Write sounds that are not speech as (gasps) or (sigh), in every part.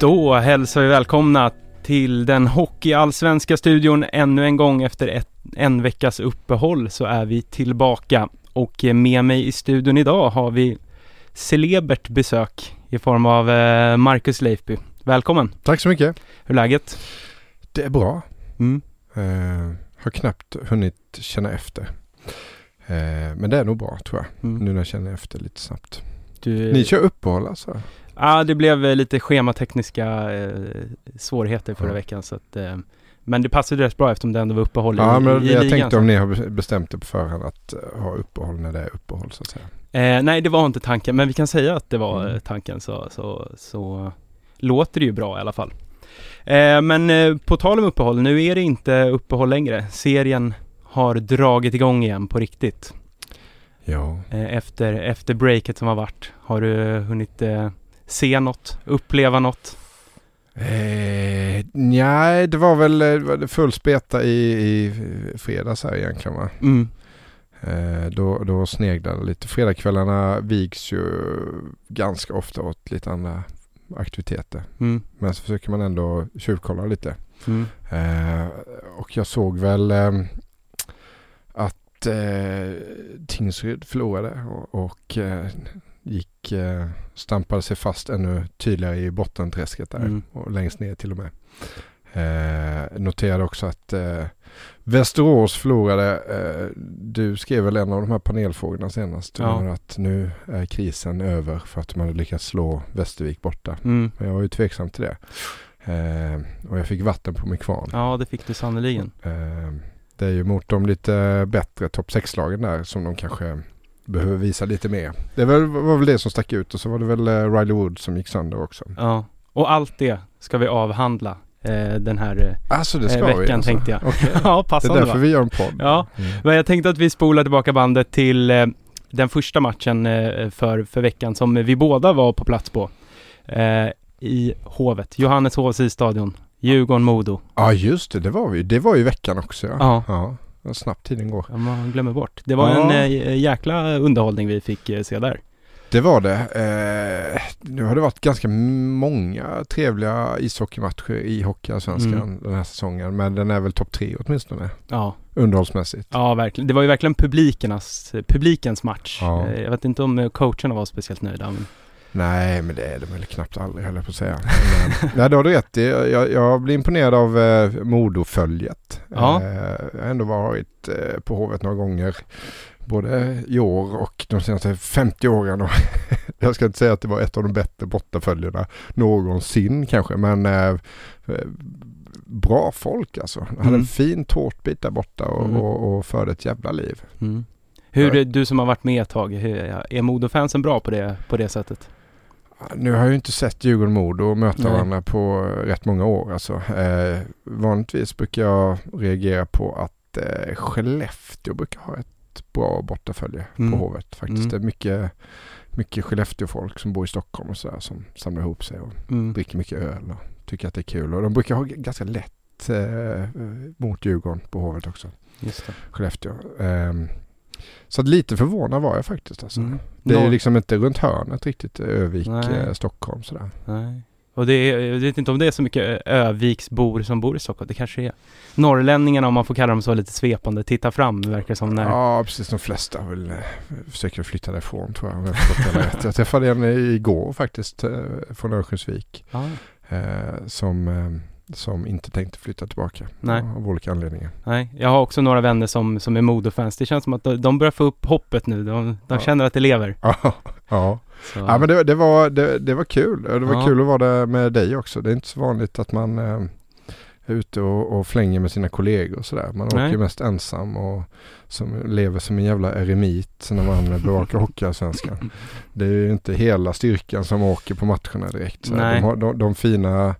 Då hälsar vi välkomna till den hockeyallsvenska studion ännu en gång efter ett, en veckas uppehåll så är vi tillbaka och med mig i studion idag har vi celebert besök i form av eh, Marcus Leifby. Välkommen! Tack så mycket! Hur är läget? Det är bra. Mm. Eh, har knappt hunnit känna efter. Eh, men det är nog bra tror jag. Mm. Nu när jag känner efter lite snabbt. Du, Ni kör uppehåll alltså? Ja, det blev eh, lite schematekniska eh, svårigheter förra Ja. veckan så att eh, men det passade rätt bra eftersom det ändå var uppehåll i, Ja, men i, i jag ligan. tänkte så. om ni har bestämt er på förhand att eh, ha uppehåll när det är uppehåll så att säga. Eh, nej, det var inte tanken, men vi kan säga att det var Mm. eh, tanken så, så, så låter det ju bra i alla fall. Eh, men eh, på tal om uppehåll, nu är det inte uppehåll längre. Serien har dragit igång igen på riktigt. Ja. Efter, efter breaket som har varit. Har du hunnit se något, uppleva något? Eh, nej, det var väl eh, var det full speta i, i fredags här egentligen va? Mm. Eh, då, då sneglade lite. Fredagskvällarna viks ju ganska ofta åt lite andra aktiviteter. Mm. Men så försöker man ändå tjuvkolla lite. Mm. Eh, och jag såg väl eh, att eh, Tingsryd förlorade och, och eh, gick, eh, stampade sig fast ännu tydligare i bottenträsket där Mm. och längst ner till och med. Eh, noterade också att eh, Västerås förlorade. Eh, du skrev väl en av de här panelfrågorna senast. Ja. Att nu är krisen över för att de hade lyckats slå Västervik borta. Mm. Men jag var ju tveksam till det. Eh, och jag fick vatten på min kvarn. Ja, det fick du sannerligen. Eh, det är ju mot de lite bättre topp 6-lagen där som de kanske behöver visa lite mer. Det var, väl det som stack ut och så var det väl eh, Riley Wood som gick sönder också. Ja, och allt det ska vi avhandla eh, den här eh, Alltså det ska eh, vi veckan alltså. tänkte jag. Okej. (laughs) ja, Det är passande därför va? vi gör en podd. Ja. Mm. Men jag tänkte att vi spolar tillbaka bandet till eh, den första matchen eh, för, för veckan som vi båda var på plats på. I Hovet, Johanneshovs isstadion, Djurgården-Modo. Ja just det, det var vi. Det var ju veckan också ja. Ja. ja. Vad snabbt tiden går. Ja, man glömmer bort. Det var Ja. en eh, jäkla underhållning vi fick eh, se där. Det var det. Eh, nu har det varit ganska många trevliga ishockeymatcher i Hockeyallsvenskan Mm. den här säsongen. Men den är väl topp tre åtminstone. Ja, Underhållsmässigt. ja verkligen. Det var ju verkligen publikernas, publikens match. Ja. Eh, jag vet inte om coacherna var speciellt nöjda. Men, Nej, men det är de väl knappt aldrig jag på att säga. Men, (laughs) nej, det har du rätt i. Jag, jag blir imponerad av eh, Modoföljet. Ja. Eh, jag har ändå varit eh, på Hovet några gånger. Både i år och de senaste 50 åren. Och (laughs) jag ska inte säga att det var ett av de bättre bortaföljerna någonsin kanske. Men eh, eh, bra folk alltså. Jag hade Mm. en fin tårtbit där borta och, Mm. och, och förde ett jävla liv. mm. Hur, du som har varit med ett tag, hur, är Modo-fansen bra på det, på det sättet? Nu har jag ju inte sett Djurgården-Modo möta Nej. varandra på rätt många år. Alltså. Eh, vanligtvis brukar jag reagera på att eh, Skellefteå brukar ha ett bra bortafölje Mm. på Hovet. Faktiskt. Mm. Det är mycket, mycket Skellefteå-folk som bor i Stockholm och sådär som samlar ihop sig och Mm. dricker mycket öl och tycker att det är kul. Och de brukar ha ganska lätt eh, mot Djurgården på Hovet också. Just det. Skellefteå. Ehm, så lite förvånad var jag faktiskt. Alltså. Mm. Det är Norr- liksom inte runt hörnet riktigt, Övik, Nej. eh, Stockholm sådär. Nej. Och det är, jag vet inte om det är så mycket Ö- Öviksbor som bor i Stockholm. Det kanske är. Norrlänningarna, om man får kalla dem så lite svepande, titta fram verkar som när... Ja, precis. De flesta vill, eh, försöker flytta därifrån tror jag. om jag förstått rätt. Jag träffade en igår faktiskt eh, från Örnsköldsvik Ja. eh, som, eh, som inte tänkte flytta tillbaka Nej. av olika anledningar. Nej, jag har också några vänner som, som är Modo-fans. Det känns som att de, börjar få upp hoppet nu. De, de Ja. känner att det lever. (laughs) Ja, ja. Så. ja men det, det, var, det, det var kul. Det var Ja. kul att vara där med dig också. Det är inte så vanligt att man eh, är ute och, och flänger med sina kollegor och sådär. Man Nej. åker mest ensam och som lever som en jävla eremit när man bevakar Hockeyallsvenskan. (laughs) Det är ju inte hela styrkan som åker på matcherna direkt. De, har, de, de, fina,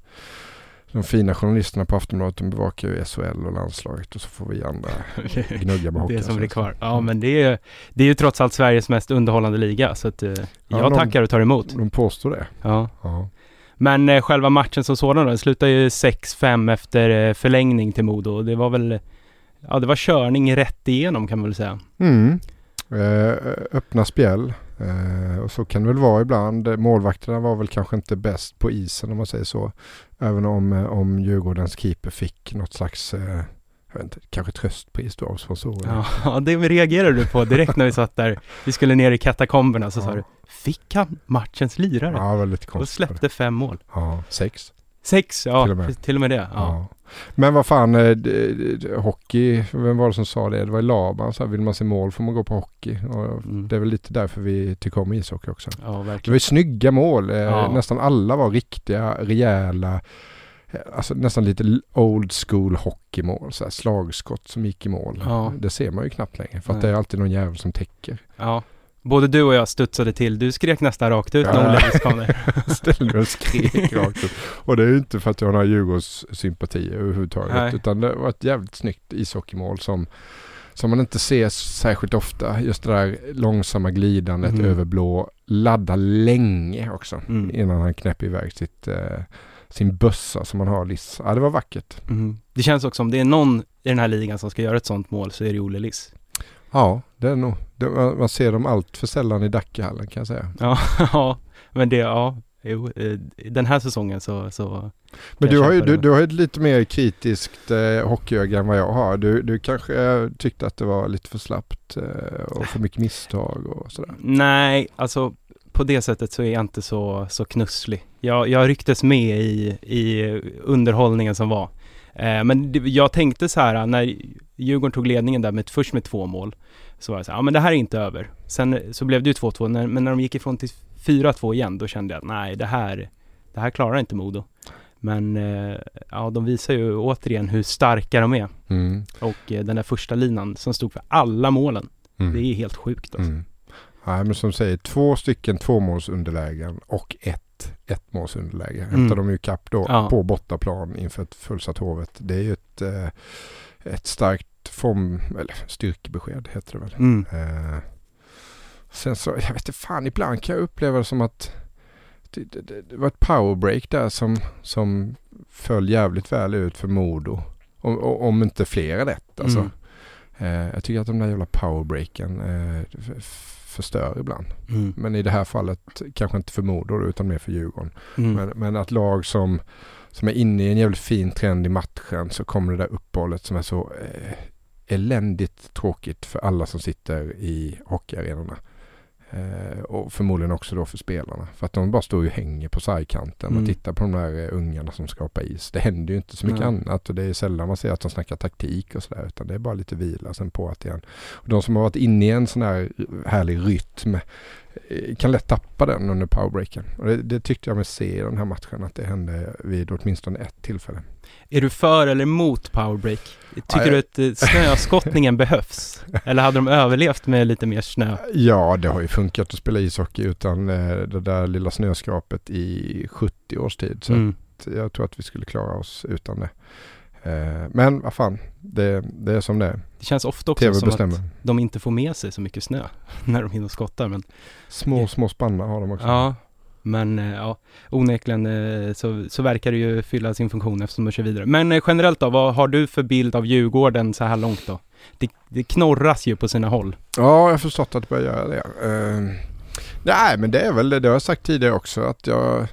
de fina journalisterna på Aftonbladet de bevakar ju SHL och landslaget och så får vi andra (laughs) gnugga med det som blir kvar. Ja, men det är, det är ju trots allt Sveriges mest underhållande liga, så att eh, jag de- tackar och tar emot. De påstår det. Ja. Ja. Men eh, själva matchen som sådan då, det slutade ju 6-5 efter eh, förlängning till Modo. Och Det var väl, ja det var körning rätt igenom kan man väl säga. Mm. Eh, öppna spjäll. Eh, och så kan det väl vara ibland. Målvakterna var väl kanske inte bäst på isen om man säger så. Även om, eh, om Djurgårdens keeper fick något slags, eh, jag vet inte, kanske tröstpris då av sponsorerna. (laughs) Ja, det reagerade du på direkt när vi satt där. Vi skulle ner i katakomberna så sa Ja. du, fick han matchens lirare? Ja, väldigt och konstigt. släppte fem mål. Ja, sex. Sex, ja, Till och med. till och med det. Ja. Ja. Men vad fan, eh, hockey, vem var det som sa det? Det var Laban, så här, vill man se mål får man gå på hockey. Och Mm. Det är väl lite därför vi tycker om ishockey också. ja, Det var verkligen. ju snygga mål. Eh, Ja. Nästan alla var riktiga, rejäla, eh, alltså nästan lite old school hockeymål. Så här slagskott som gick i mål. Ja. Det ser man ju knappt längre för att det är alltid någon jävel som täcker. Ja. Både du och jag studsade till. Du skrek nästan rakt ut när. Olle kom. (laughs) Ställde mig och skrek rakt ut. Och det är ju inte för att jag har några Djurgårdssympatier överhuvudtaget. Nej. Utan det var ett jävligt snyggt ishockeymål som, som man inte ser särskilt ofta. Just det där långsamma glidandet Mhm. över blå. Ladda länge också. Mm. Innan han knäpper iväg sitt, eh, sin bössa som han har Liss. Ja det var vackert. Mm. Det känns också om det är någon i den här ligan som ska göra ett sånt mål så är det Olle Liss. Ja det är nog. Det, man, ser dem allt för sällan i Dackehallen kan jag säga. (laughs) Ja, ja, men det, ja, jo, eh, den här säsongen så, så Men du har, ju, du, du har ju ett lite mer kritiskt eh, hockeyöga än vad jag har. Du, du kanske eh, tyckte att det var lite för slappt eh, och för mycket misstag och sådär. nej, alltså på det sättet så är jag inte så, så knusslig. Jag, jag rycktes med i, i underhållningen som var. Eh, men det, jag tänkte så här när Djurgården tog ledningen där med, först med två mål, så var jag så här, ja men det här är inte över. Sen så blev det ju 2-2, när, men när de gick ifrån till 4-2 igen, då kände jag att nej, det här, det här klarar inte Modo. Men eh, ja, de visar ju återigen hur starka de är. Mm. Och eh, den där första linan som stod för alla målen, Mm. det är helt sjukt alltså. Mm. Nej men som säger, två stycken tvåmålsunderlägen och ett ettmålsunderläge. Mm. Hämtar de ju kapp då Ja. på bortaplan inför ett fullsatt Hovet. Det är ju ett, eh, ett starkt form, eller styrkebesked heter det väl. Mm. Eh, sen så, jag vet inte fan, ibland kan jag uppleva det som att det, det, det, var ett powerbreak där som, som föll jävligt väl ut för Modo. Om, om inte flera rätt alltså. Mm. Eh, jag tycker att de där jävla powerbreaken eh, förstör ibland. Mm. Men i det här fallet kanske inte för Modo utan mer för Djurgården. Mm. Men, men att lag som, som är inne i en jävligt fin trend i matchen så kommer det där uppehållet som är så eh, eländigt tråkigt för alla som sitter i hockeyarenorna. Eh, och förmodligen också då för spelarna. För att de bara står och hänger på sargkanten Mm. och tittar på de där eh, ungarna som skapar is. Det händer ju inte så mycket Nej. annat och det är sällan man ser att de snackar taktik och sådär utan det är bara lite vila sen på att igen. Och de som har varit inne i en sån här härlig rytm eh, kan lätt tappa den under powerbreaken. Och det, det tyckte jag mig se i den här matchen att det hände vid åtminstone ett tillfälle. Är du för eller emot powerbreak? Tycker Ja, du att eh, snöskottningen (laughs) behövs? Eller hade de överlevt med lite mer snö? Ja, det har ju funkat att spela ishockey utan eh, det där lilla snöskrapet i 70 års tid. Så Mm. jag tror att vi skulle klara oss utan det. Eh, men vad fan, det, det är som det är. Det känns ofta också TV som bestämmer. att de inte får med sig så mycket snö (laughs) när de hinner skotta. Men, Små, små spannar har de också. ja, men eh, ja, onekligen eh, så, så verkar det ju fylla sin funktion eftersom de kör vidare. Men eh, generellt då, vad har du för bild av Djurgården så här långt då? Det, det knorras ju på sina håll. Ja, jag har förstått att det börjar göra det. Eh, nej, men det är väl det. Det har jag sagt tidigare också. Att jag,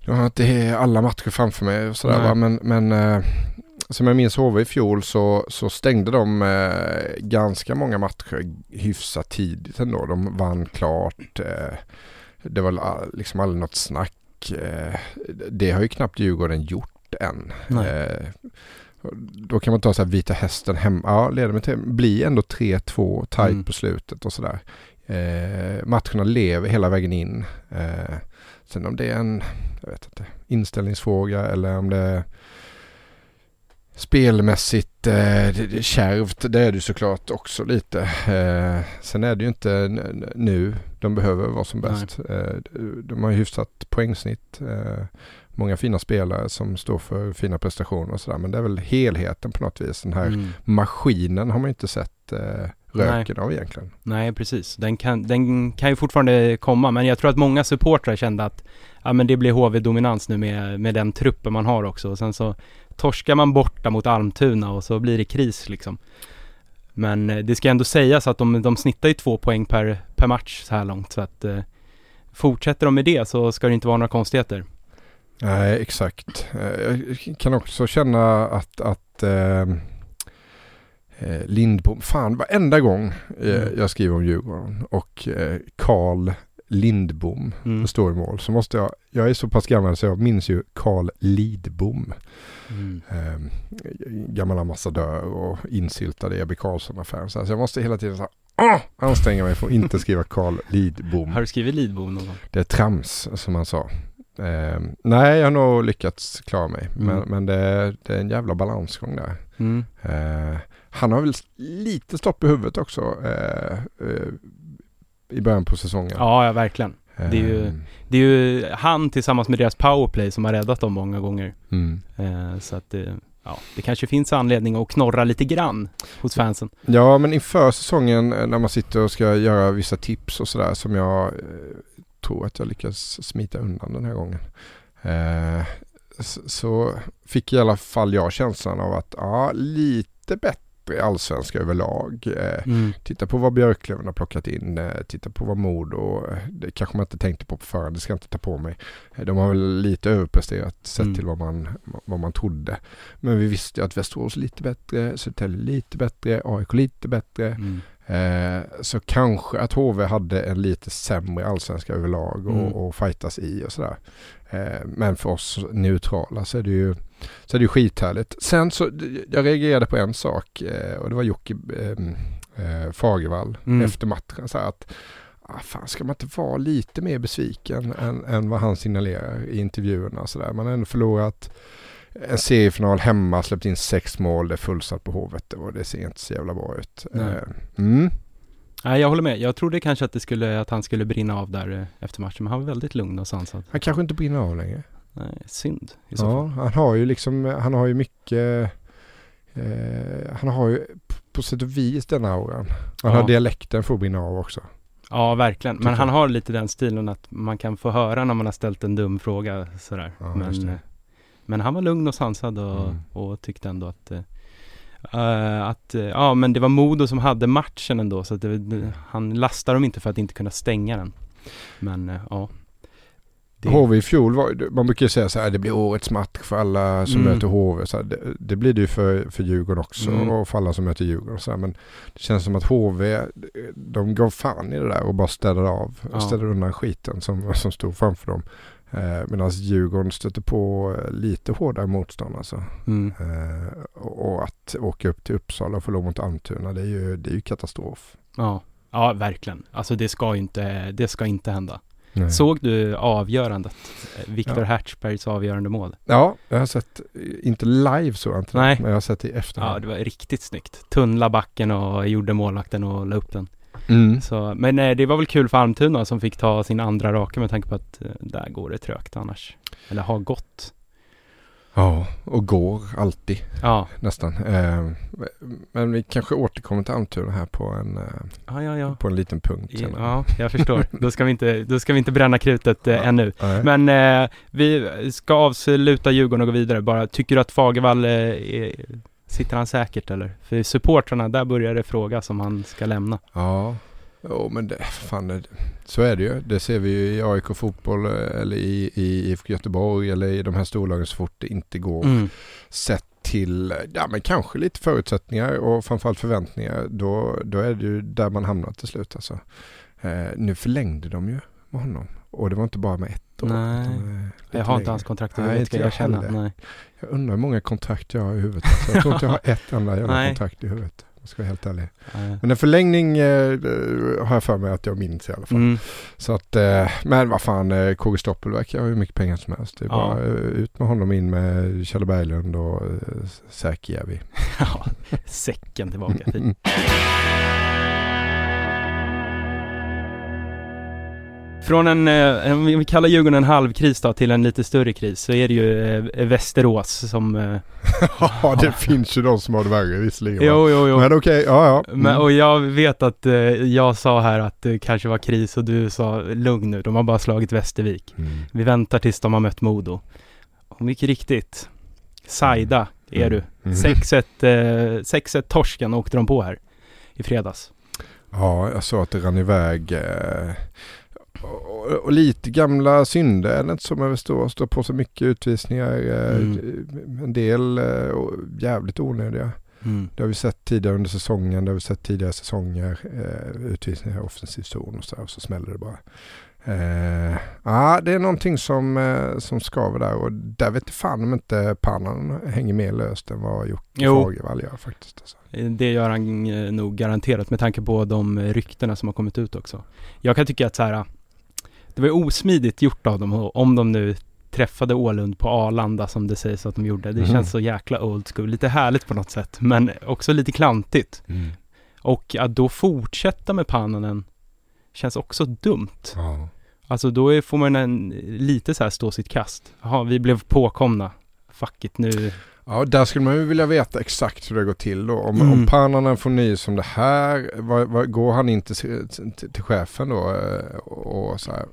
jag har inte alla matcher framför mig och sådär. Nej. Va? Men, men eh, som jag minns HV i fjol så, så stängde de eh, ganska många matcher hyfsat tidigt ändå. De vann klart. Eh, det var liksom aldrig något snack. Eh, det har ju knappt Djurgården gjort än. Nej. Eh, då kan man ta så här Vita Hästen hemma. Ja, leder med tre. Blir ändå 3-2 tajt Mm. på slutet och sådär. Eh, matcherna lever hela vägen in. Eh, sen om det är en, jag vet inte, inställningsfråga eller om det spelmässigt eh, kärvt. Det är det såklart också lite. Eh, sen är det ju inte nu de behöver vara som Nej. bäst. Eh, de har ju hyfsat poängsnitt. Eh, många fina spelare som står för fina prestationer och sådär. Men det är väl helheten på något vis. Den här Mm. maskinen har man ju inte sett eh, röken av egentligen. Nej, precis. Den kan, den kan ju fortfarande komma, men jag tror att många supportrar kände att ja, men det blir HV-dominans nu med, med den truppen man har också. Och sen så torskar man borta mot Almtuna och så blir det kris liksom. Men eh, det ska ändå sägas att de, de snittar ju två poäng per, per match så här långt. Så att eh, fortsätter de med det så ska det inte vara några konstigheter. Nej, exakt. Eh, Jag kan också känna att, att eh, eh, Lindbom, fan varenda gång eh, Mm. jag skriver om Djurgården och eh, Carl Lindbom Mm. står i mål så måste jag, jag är så pass gammal så jag minns ju Carl Lidbom. Mm. Eh, gammal ambassadör och insyltad i Ebbe Carlsson-affären. Så jag måste hela tiden så här, "Åh!" anstränga mig för att inte skriva Carl Lidbom. Har du skrivit Lidbom någon gång? Det är trams som han sa. Eh, nej, jag har nog lyckats klara mig. Mm. Men, men det, är, det är en jävla balansgång där. Mm. Eh, han har väl lite stopp i huvudet också eh, eh, i början på säsongen. Ja, ja, verkligen. det är ju- Eh, Det är ju han tillsammans med deras powerplay som har räddat dem många gånger. mm. Eh, så att det, ja, det kanske finns anledning att knorra lite grann hos fansen. Ja, men inför säsongen eh, när man sitter och ska göra vissa tips och sådär som jag eh, tror att jag lyckas smita undan den här gången. Eh, så fick i alla fall jag känslan av att ja, lite bättre allsvenska överlag. Eh, Mm. Titta på vad Björklöven har plockat in, eh, titta på vad Modo, eh, det kanske man inte tänkte på på förhand, det ska jag inte ta på mig. De har väl lite överpresterat sett Mm. till vad man, vad man trodde. Men vi visste ju att Västerås lite bättre, Södertälje lite bättre, AIK lite bättre. Mm. Eh, så kanske att HV hade en lite sämre allsvenska överlag och, Mm. och fightas i och sådär. Eh, men för oss neutrala så är det ju så är det skithärligt. Sen så, jag reagerade på en sak eh, och det var Jocke eh, eh, Fagervall Mm. efter matchen. Så att, ah, fan, ska man inte vara lite mer besviken än, än vad han signalerar i intervjuerna? Så där. Man har ändå förlorat en seriefinal hemma, släppt in sex mål, det är fullsatt på Hovet och det ser inte så jävla bra ut. Mm. Nej, jag håller med. Jag trodde kanske att, det skulle, att han skulle brinna av där eh, efter matchen, men han var väldigt lugn och sansad. Han kanske inte brinner av längre. Nej, synd i så Ja, fall. han har ju liksom, han har ju mycket, eh, han har ju på sätt och vis den auran. Han Ja. har dialekten för att brinna av också. Ja, verkligen. Men han har lite den stilen att man kan få höra när man har ställt en dum fråga sådär. Ja, men, eh, men han var lugn och sansad och, Mm. och tyckte ändå att eh, att, eh, ja men det var Modo som hade matchen ändå så att det, det, han lastar dem inte för att inte kunna stänga den. Men eh, ja. Det- HV i fjol var, man brukar ju säga så här, det blir årets match för alla som Mm. möter HV. Så här, det, det blir det ju för, för Djurgården också Mm. och för alla som möter Djurgården. Så här, men det känns som att HV, de gav fan i det där och bara städade av. Ja. Städade undan skiten som, som stod framför dem. Eh, Medan Djurgården stötte på eh, lite hårdare motstånd alltså. Mm. Eh, och att åka upp till Uppsala och förlora mot Almtuna, det är ju, det är ju katastrof. Ja. ja, verkligen. Alltså det ska inte, det ska inte hända. Nej. Såg du avgörandet? Eh, Viktor Ja. Hertzbergs avgörande mål? Ja, jag har sett, inte live så jag inte, Nej. men jag har sett det i efterhand. Ja, det var riktigt snyggt. Tunnla backen och gjorde målvakten och la upp den. Mm. Så, men eh, det var väl kul för Almtuna som fick ta sin andra raka med tanke på att eh, där går det trögt annars. Eller har gått. Ja, och går alltid Ja, nästan. Eh, men vi kanske återkommer till Almtuna här på en, eh, ja, ja. på en liten punkt. Ja, senare. ja jag förstår. (laughs) Då ska vi inte, då ska vi inte bränna krutet eh, Ja. ännu. Nej. Men eh, vi ska avsluta Djurgården och gå vidare. Bara, tycker du att Fagervall, är, sitter han säkert eller? För supportrarna, där börjar det frågas om han ska lämna. Ja, jo, men det, fan, det, så är det ju. Det ser vi ju i AIK fotboll eh, eller i, i IFK Göteborg eller i de här storlagen så fort det inte går Mm. sett till, ja men kanske lite förutsättningar och framförallt förväntningar. Då, då är det ju där man hamnar till slut alltså. Eh, nu förlängde de ju med honom. Och det var inte bara med ett år. Nej. eh, Jag har inte hans kontrakt Nej, inte jag jag känna. heller. Nej. Jag undrar hur många kontrakt jag har i huvudet. Alltså, jag tror inte jag har ett enda jävla Nej. kontrakt i huvudet. Jag ska vara helt ärlig. Eh, Men en förlängning eh, har jag för mig att jag minns i alla fall. Mm. Så att, eh, men vad fan, eh, KG Stoppel verkar ha hur mycket pengar som helst. Det är Ja. bara eh, ut med honom in med Kjell Berglund och eh, Säkjärvi. (laughs) Ja, säcken tillbaka. (laughs) Från en, eh, om vi kallar Djurgården en halvkris då, till en lite större kris så är det ju eh, Västerås som... Eh, (laughs) Ja, det finns ju de som har det värre visserligen. jo, jo, jo. Men okej, ja ja. Mm. Men, och jag vet att eh, jag sa här att det kanske var kris och du sa lugn nu, de har bara slagit Västervik. Mm. Vi väntar tills de har mött Modo. Och mycket riktigt, Saida är du. Mm. 6-1 eh, 6-1 torsken åkte de på här i fredags. Ja, jag sa att det rann iväg. Eh, och, och lite gamla synder, är det inte som över stå, stå på så mycket utvisningar. Eh, Mm. En del eh, jävligt onödiga. Mm. Det har vi sett tidigare under säsongen, det har vi sett tidigare säsonger. Eh, utvisningar i offensiv zon och så, och så smäller det bara. Eh, ja, det är någonting som, eh, som skaver där och där vet fan om inte pannan hänger mer löst än vad Jocke Jo. Fagervall gör faktiskt. Alltså. Det gör han nog garanterat med tanke på de ryktena som har kommit ut också. Jag kan tycka att så här, det var ju osmidigt gjort av dem om de nu träffade Ålund på Arlanda som det sägs att de gjorde. Det Mhm. känns så jäkla old school, lite härligt på något sätt, men också lite klantigt. Och att då fortsätta med Pannanen känns också dumt. Ja. Alltså då är, får man en, lite så här stå sitt kast. Jaha, vi blev påkomna. Fuck it, nu. Ja, där skulle man ju vilja veta exakt hur det går till då. Om, Mm. om Pannanen får nys om det här, vad, vad, går han in till, till, till chefen då eh, och, och så här,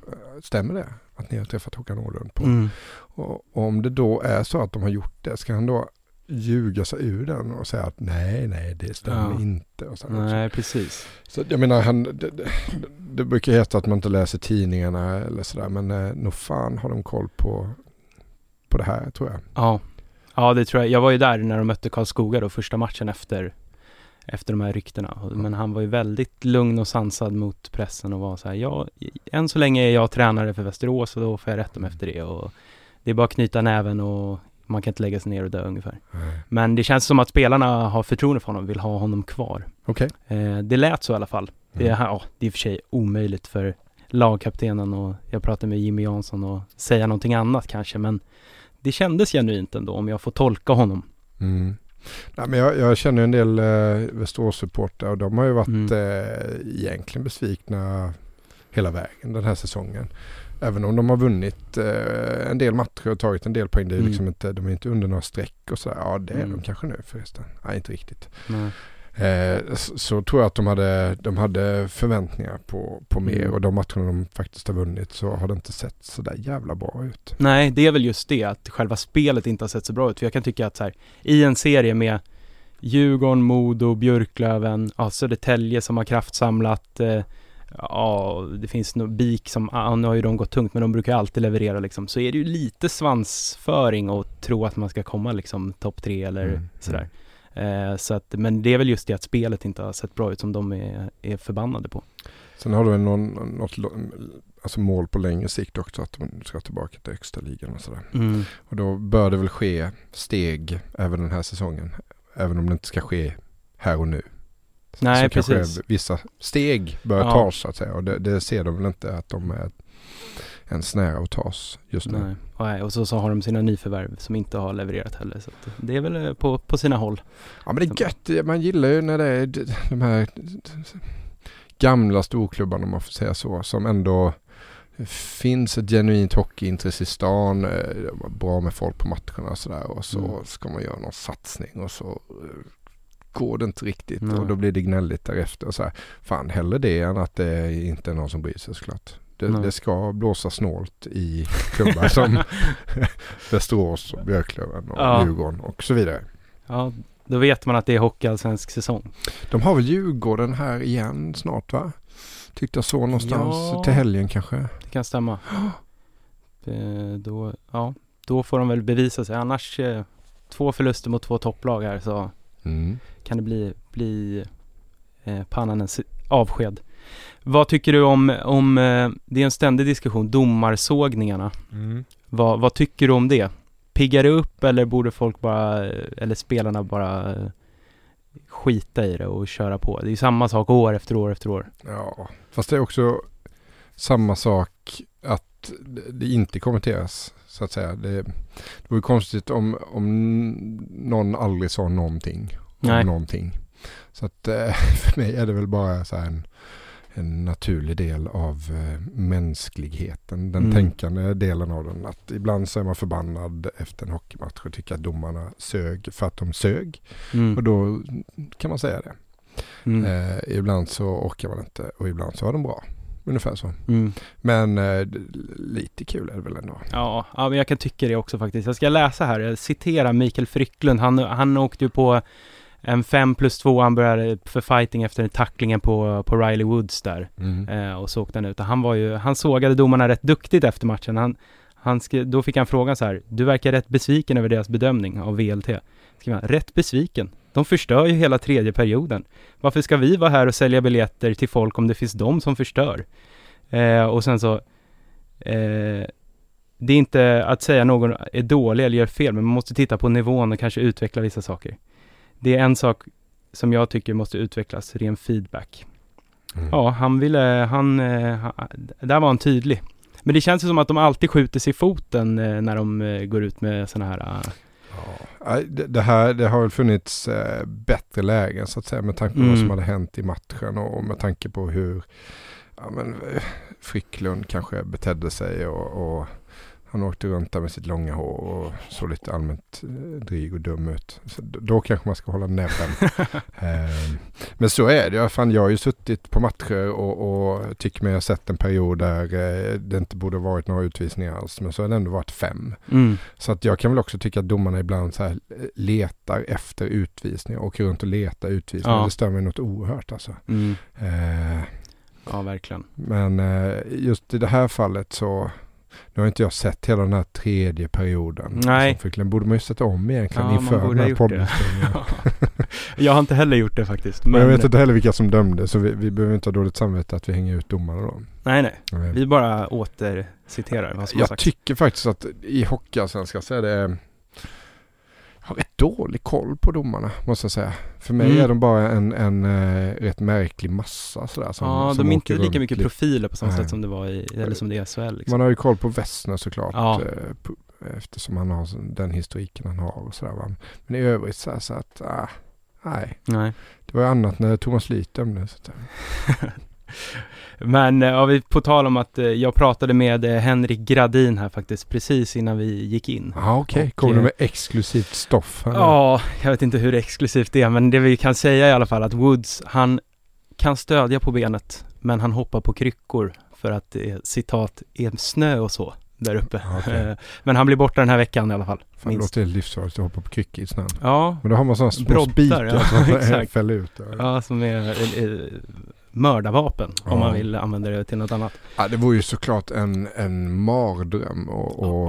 stämmer det? Att ni har träffat Håkan Åhlund på? Mm. Och, och om det då är så att de har gjort det, ska han då ljuga sig ur den och säga att nej, nej, det stämmer Ja. inte. Och så, här också. Nej, precis. så jag menar, han, det, det, det brukar heta att man inte läser tidningarna eller sådär, men eh, nog fan har de koll på, på det här tror jag. Ja. Ja, det tror jag. Jag var ju där när de mötte Karlskoga då, första matchen efter, efter de här ryktena. Och- Men han var ju väldigt lugn och sansad mot pressen och var så här, ja, än så länge är jag tränare för Västerås och då får jag rätta mig efter det. Och det är bara att knyta näven och man kan inte lägga sig ner och dö ungefär. Men det känns som att spelarna har förtroende för honom, vill ha honom kvar. Okej. Eh, det lät så i alla fall. Det, är, Mm. ja, det är i och för sig omöjligt för lagkaptenen och jag pratade med Jimmy Jansson och säga någonting annat kanske, men det kändes genuint ändå om jag får tolka honom. Mm. Nej, men jag, jag känner en del eh, Västerås-supportrar och de har ju varit Mm. eh, egentligen besvikna hela vägen den här säsongen. Även om de har vunnit eh, en del matcher och tagit en del poäng. Det är Mm. liksom inte, de är inte under några streck och sådär. Ja det är Mm. de kanske nu förresten. Nej inte riktigt. Nej. Eh, så, så tror jag att de hade, de hade förväntningar på, på mer Mm. och de matcherna de faktiskt har vunnit så har det inte sett sådär jävla bra ut. Nej, det är väl just det, att själva spelet inte har sett så bra ut. För jag kan tycka att så här, i en serie med Djurgården, Modo, Björklöven, ja, Södertälje som har kraftsamlat, eh, ja, det finns nog BIK som, ja, nu har ju de gått tungt, men de brukar alltid leverera liksom. Så är det ju lite svansföring och tro att man ska komma liksom topp tre eller Mm, sådär. Eh, så att, men det är väl just det att spelet inte har sett bra ut som de är, är förbannade på. Sen har du någon, något alltså mål på längre sikt också att de ska tillbaka till högsta ligan och sådär. Mm. Och då bör det väl ske steg även den här säsongen. Även om det inte ska ske här och nu. Nej, så kanske precis. vissa steg bör Ja. tas så att säga. Och det, det ser de väl inte att de är ens nära att tas just nu. Nej. Och, nej, och så, så har de sina nyförvärv som inte har levererat heller. Så det är väl eh, på, på sina håll. Ja men det är gött. Man gillar ju när det är de här gamla storklubbarna om man får säga så. Som ändå finns ett genuint hockeyintresse i stan. eh, Bra med folk på matcherna och sådär. Och så Mm. ska man göra någon satsning och så eh, går det inte riktigt. Nej. Och då blir det gnälligt därefter. Och så här. Fan hellre det än att det inte är någon som bryr sig såklart. Det, det ska blåsa snålt i klubbar som (laughs) Västerås, och Björklöven och Ja. Djurgården och så vidare. Ja, då vet man att det är hockeyallsvensk säsong. De har väl Djurgården här igen snart va? Tyckte jag så någonstans Ja. till helgen kanske. Det kan stämma. (gasps) Då, ja, då får de väl bevisa sig. Annars eh, två förluster mot två topplag här så Mm. kan det bli, bli eh, Pannanens avsked. Vad tycker du om, om eh, det är en ständig diskussion, domarsågningarna. Vad, vad tycker du om det? Piggar det upp eller borde folk bara, eller spelarna bara eh, skita i det och köra på. Det är ju samma sak år efter år efter år. Ja, fast det är också samma sak att det inte kommenteras så att säga. Det, det vore konstigt om, om någon aldrig sa någonting om Nej. någonting. Så att eh, (laughs) för mig är det väl bara så här en, en naturlig del av eh, mänskligheten. Den Mm. tänkande delen av den. Att ibland så är man förbannad efter en hockeymatch och tycker att domarna sög för att de sög. Och Mm. då kan man säga det. Mm. Eh, ibland så orkar man inte och ibland så var de bra. Ungefär så. Mm. Men eh, lite kul är det väl ändå. Ja, ja, men jag kan tycka det också faktiskt. Jag ska läsa här, jag citerar Mikael Frycklund. Han, han åkte ju på en 5 plus 2, han började för fighting efter tacklingen på, på Riley Woods där. Mm. Eh, och så åkte han ut. Och han var ju, han sågade domarna rätt duktigt efter matchen. Han, han skrev, då fick han frågan så här, du verkar rätt besviken över deras bedömning av VLT. Skrev han, rätt besviken. De förstör ju hela tredje perioden. Varför ska vi vara här och sälja biljetter till folk om det finns de som förstör? Eh, och sen så, eh, det är inte att säga någon är dålig eller gör fel, men man måste titta på nivån och kanske utveckla vissa saker. Det är en sak som jag tycker måste utvecklas, ren feedback. Mm. Ja, han ville, han, eh, ha- där var han tydlig. Men det känns ju som att de alltid skjuter sig i foten eh, när de eh, går ut med sådana här, Ja, det, här det har väl funnits bättre lägen så att säga med tanke på Mm. vad som hade hänt i matchen och, med tanke på hur ja, men, Fricklund kanske betedde sig och, och han åkte runt där med sitt långa hår och såg lite allmänt eh, dryg och dum ut. Så då kanske man ska hålla näbben. (laughs) eh, men så är det. Jag, fan, jag har ju suttit på matcher och, och tycker mig ha sett en period där eh, det inte borde varit några utvisningar alls. Men så har det ändå varit fem. mm, Så att jag kan väl också tycka att domarna ibland så eh, letar efter utvisningar. Åker runt och letar utvisningar. Ja. Det stör mig något oerhört alltså. mm, Eh, ja verkligen. men just i det här fallet så nu har inte jag sett hela den här tredje perioden. Nej. Den borde man ju sätta om egentligen Ja, inför den här det. poddinspelningen. (laughs) jag har inte heller gjort det faktiskt. Men Men, jag vet inte heller vilka som dömde så vi, vi behöver inte ha dåligt samvete att vi hänger ut domarna då. Nej, nej. Vi bara återciterar vad som har Jag sagts. tycker faktiskt att i Hockeyallsvenskan så är det har rätt dålig koll på domarna måste jag säga. För mig Mm. är de bara en, en eh, rätt märklig massa sådär. Som, ja, som de är inte lika mycket lite. profiler på samma sätt som det var i, eller som det är i SHL liksom. Man har ju koll på Wessner såklart. Ja. eh, på, eftersom han har den historiken han har och sådär. va. Men i övrigt så, här, så att, ah, nej. Nej. Det var ju annat när Thomas Lyth dömde. (laughs) Men eh, ja, vi, på tal om att eh, jag pratade med eh, Henrik Gradin här faktiskt precis innan vi gick in. Ja okej, Och, kommer du med exklusivt stoff? här? Ja, jag vet inte hur exklusivt det är, men det vi kan säga i alla fall att Woods, han kan stödja på benet, men han hoppar på kryckor för att det är citat, är snö och så där uppe. (laughs) Eh, Men han blir borta den här veckan i alla fall. Fan, det låter livsfarligt att hoppa på kryckor i snön. Ja, Men då har man sådana små Broddar, spikar ja, som (laughs) fäller ut. Ja. ja som är eh, eh, mördarvapen Ja. om man vill använda det till något annat. Ja, det vore ju såklart en, en mardröm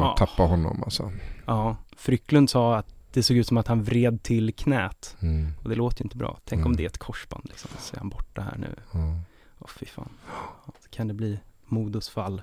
att tappa honom alltså. Ja, Frycklund sa att det såg ut som att han vred till knät Mm. och det låter ju inte bra. Tänk om Mm. det är ett korsband liksom, så är han borta här nu. Ja. Åh fy fan. Kan det bli Modos fall.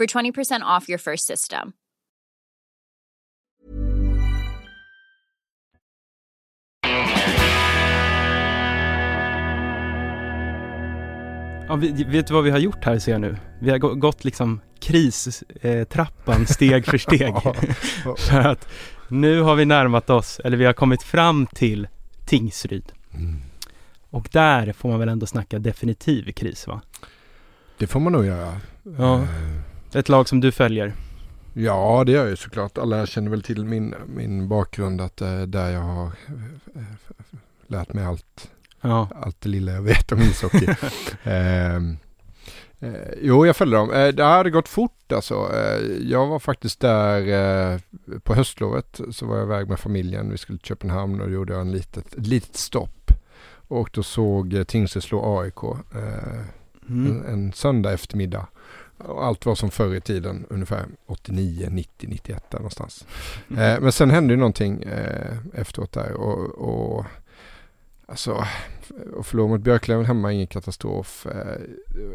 for 20% off your first system. Ja, vi, vet du vad vi har gjort här ser jag nu? Vi har gå- gått liksom kristrappan eh, trappan steg för steg. (laughs) (laughs) För att nu har vi närmat oss, eller vi har kommit fram till Tingsryd. Mm. Och där får man väl ändå snacka definitiv kris va? Det får man nog göra. Ja. Eh, Ett lag som du följer. Ja, det gör jag ju såklart. Alla känner väl till min, min bakgrund att det är där jag har eh, lärt mig allt, Ja. allt det lilla jag vet om ishockey. (laughs) Ehm, eh, jo, jag följde dem. Eh, det hade gått fort alltså. Eh, jag var faktiskt där eh, på höstlovet så var jag iväg med familjen. Vi skulle till Köpenhamn och då gjorde jag en litet, ett litet stopp. Och då såg eh, Tingsryd slå AIK eh, Mm. en, en söndag eftermiddag. Och allt var som förr i tiden, ungefär 89, 90, 91 där någonstans. Eh, men sen hände ju någonting eh, efteråt där och, och alltså att förlora mot Björklöven hemma ingen katastrof. Eh,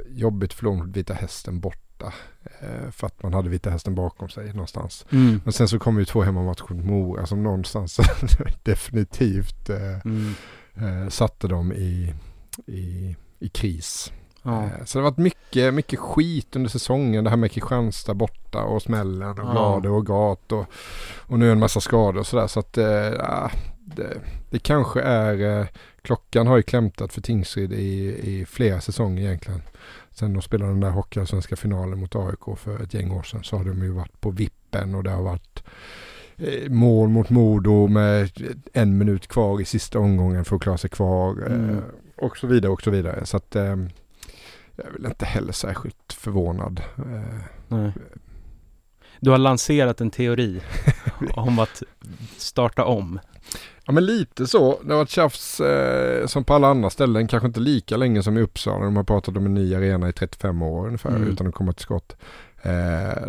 jobbigt förlora mot Vita Hästen borta. Eh, för att man hade Vita Hästen bakom sig någonstans. Mm. Men sen så kom ju två hemmamatcher mot Mora som någonstans (laughs) definitivt eh, Mm. eh, satte dem i, i, i kris. Ja. Eh, Så det har varit mycket, mycket skit under säsongen. Det här med Kristianstad borta och smällen och Ja. Glade och Gat och, och nu en massa skador och sådär. Så att ja, det, det kanske är, eh, klockan har ju klämtat för Tingsryd i, i flera säsonger egentligen. Sen de spelade den där hockeyallsvenska finalen mot AIK för ett gäng år sedan så har de ju varit på vippen och det har varit mål mot Modo med en minut kvar i sista omgången för att klara sig kvar. Mm. Och så vidare och så vidare. Så att jag är väl inte heller särskilt förvånad. Eh, Nej. Du har lanserat en teori (laughs) om att starta om. Ja men lite så. Det har varit tjafs eh, som på alla andra ställen. Kanske inte lika länge som i Uppsala. De har pratat om en ny arena i 35 år ungefär Mm. utan att komma till skott. Eh,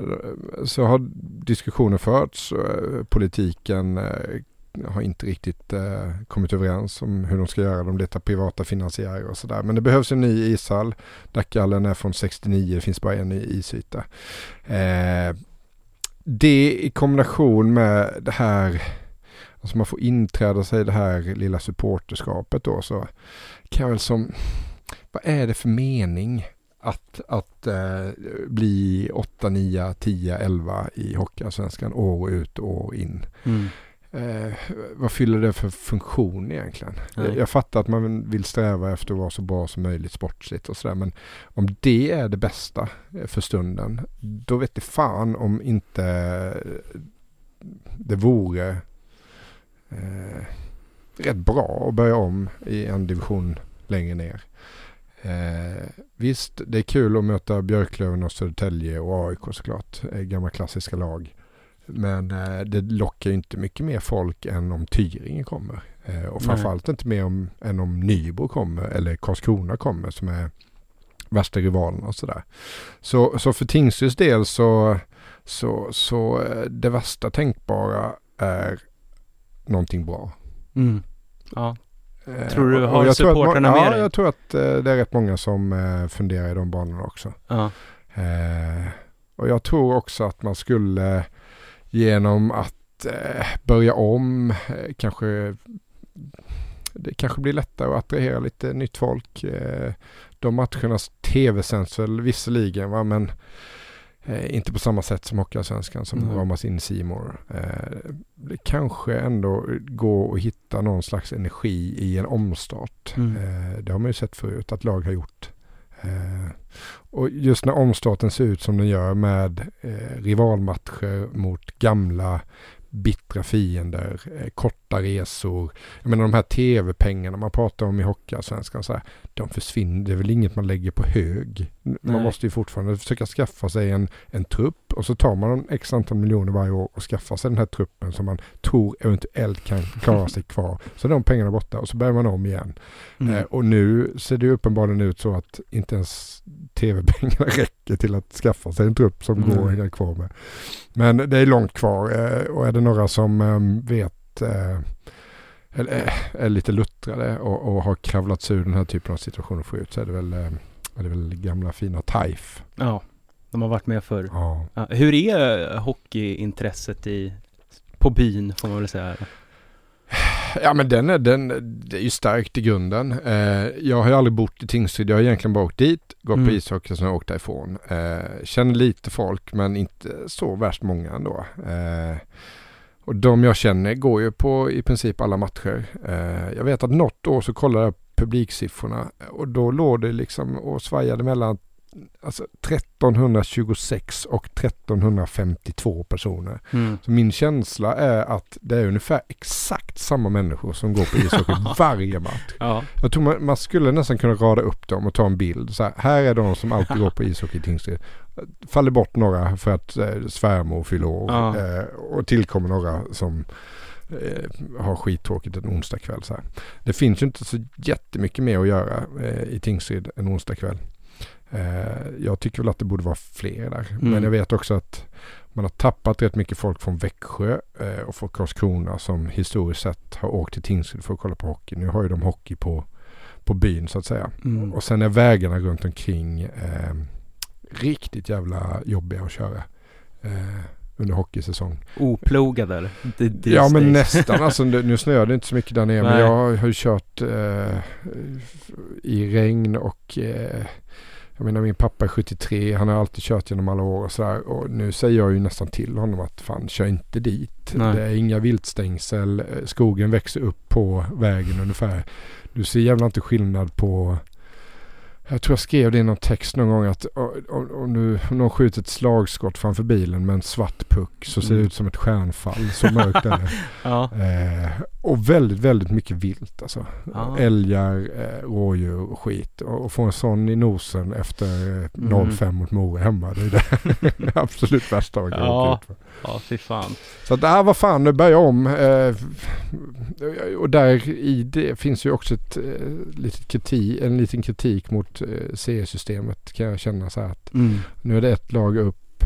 så har diskussioner förts. Eh, politiken eh, har inte riktigt eh, kommit överens om hur de ska göra. De letar privata finansiärer och sådär. Men det behövs en ny ishall. Dackallen är från 69. Det finns bara en ny isyta. Eh, det i kombination med det här Alltså man får inträda sig i det här lilla supporterskapet då så kan jag väl som, vad är det för mening att, att eh, bli 8, 9, 10, 11 i Hockeyallsvenskan år ut och år in. Mm. Eh, vad fyller det för funktion egentligen? Jag, jag fattar att man vill sträva efter att vara så bra som möjligt sportsligt och sådär men om det är det bästa eh, för stunden då vet det fan om inte det vore eh, rätt bra att börja om i en division längre ner. Eh, visst, det är kul att möta Björklöven och Södertälje och AIK såklart. Eh, gamla klassiska lag. Men eh, det lockar ju inte mycket mer folk än om Tyringe kommer. Eh, och Nej. framförallt inte mer om, än om Nybro kommer eller Karlskrona kommer som är värsta rivalerna och sådär. Så, så för Tingsryds del så, så, så eh, det värsta tänkbara är någonting bra. Mm. Ja. Tror du har jag tror att må- supportrarna med Ja, dig? jag tror att det är rätt många som funderar i de banorna också. ja. Och jag tror också att man skulle genom att eh, börja om eh, kanske det kanske blir lättare att attrahera lite nytt folk. Eh, de matcherna tv-sänds väl visserligen va? men eh, inte på samma sätt som Hockeyallsvenskan som Mm. ramas in i More. Eh, det kanske ändå går att hitta någon slags energi i en omstart. Mm. Eh, det har man ju sett förut att lag har gjort. Eh, och just när omstarten ser ut som den gör med eh, rivalmatcher mot gamla bittra fiender, eh, korta resor. Jag menar de här tv-pengarna man pratar om i Hockeyallsvenskan, så här, de försvinner. Det är väl inget man lägger på hög. Man Nej. måste ju fortfarande försöka skaffa sig en, en trupp och så tar man x antal miljoner varje år och skaffar sig den här truppen som man tror eventuellt kan klara sig kvar. Så är de pengarna borta och så börjar man om igen. Mm. Eh, och nu ser det uppenbarligen ut så att inte ens tv-pengarna (laughs) räcker till att skaffa sig en trupp som Nej. går att hänga kvar med. Men det är långt kvar eh, och är det några som eh, vet eh, eller eh, är lite luttrade och, och har kravlat sig ur den här typen av situationer förut så är det väl, är det väl gamla fina TAIF. Ja, de har varit med förr. Ja. Hur är hockeyintresset i, på byn får man väl säga? Ja men den är, den, det är ju starkt i grunden. Eh, jag har ju aldrig bott i Tingsryd, jag har egentligen bara åkt dit, gått Mm. på ishockey och sen åkt därifrån. Eh, känner lite folk men inte så värst många ändå. Eh, och de jag känner går ju på i princip alla matcher. Eh, jag vet att något år så kollade jag publiksiffrorna och då låg det liksom och svajade mellan alltså 1326 och 1352 personer. Mm. Så min känsla är att det är ungefär exakt samma människor som går på ishockey (laughs) varje match. Ja. Jag tror man, man skulle nästan kunna rada upp dem och ta en bild. Så här, här är de som alltid går på ishockey i Tingsryd. Faller bort några för att eh, svärmor fyller år. Ja. Eh, och tillkommer några som eh, har skittråkigt en onsdag kväll. Så här. Det finns ju inte så jättemycket mer att göra eh, i Tingsryd en onsdag kväll. Eh, jag tycker väl att det borde vara fler där. Mm. Men jag vet också att man har tappat rätt mycket folk från Växjö eh, och från Karlskrona som historiskt sett har åkt till Tingsryd för att kolla på hockey. Nu har ju de hockey på, på byn så att säga. Mm. Och sen är vägarna runt omkring eh, riktigt jävla jobbiga att köra eh, under hockeysäsong. Oplogade eller? Ja men (laughs) nästan. Alltså, nu det inte så mycket där nere men Nej. jag har, har ju kört eh, i regn och eh, jag menar min pappa är 73. Han har alltid kört genom alla år och sådär. Och nu säger jag ju nästan till honom att fan kör inte dit. Nej. Det är inga viltstängsel. Eh, Skogen växer upp på vägen ungefär. Du ser jävla inte skillnad på jag tror jag skrev det i någon text någon gång att om, om, du, om någon skjuter ett slagskott framför bilen med en svart puck så ser det Mm. ut som ett stjärnfall. Så mörkt är det. (laughs) Ja. Eh, och väldigt, väldigt mycket vilt alltså. Ja. Älgar, eh, rådjur och skit. Och, få en sån i nosen efter eh, Mm. 05 mot Mora hemma. Det är det, det (laughs) absolut värsta man kan Ja. ut för. ja, fy fan. Så att, ah, vad fan, nu börjar jag om. Eh, och där i det finns ju också ett, litet kritik, en liten kritik mot eh, CE-systemet kan jag känna så här att Mm. nu är det ett lag upp.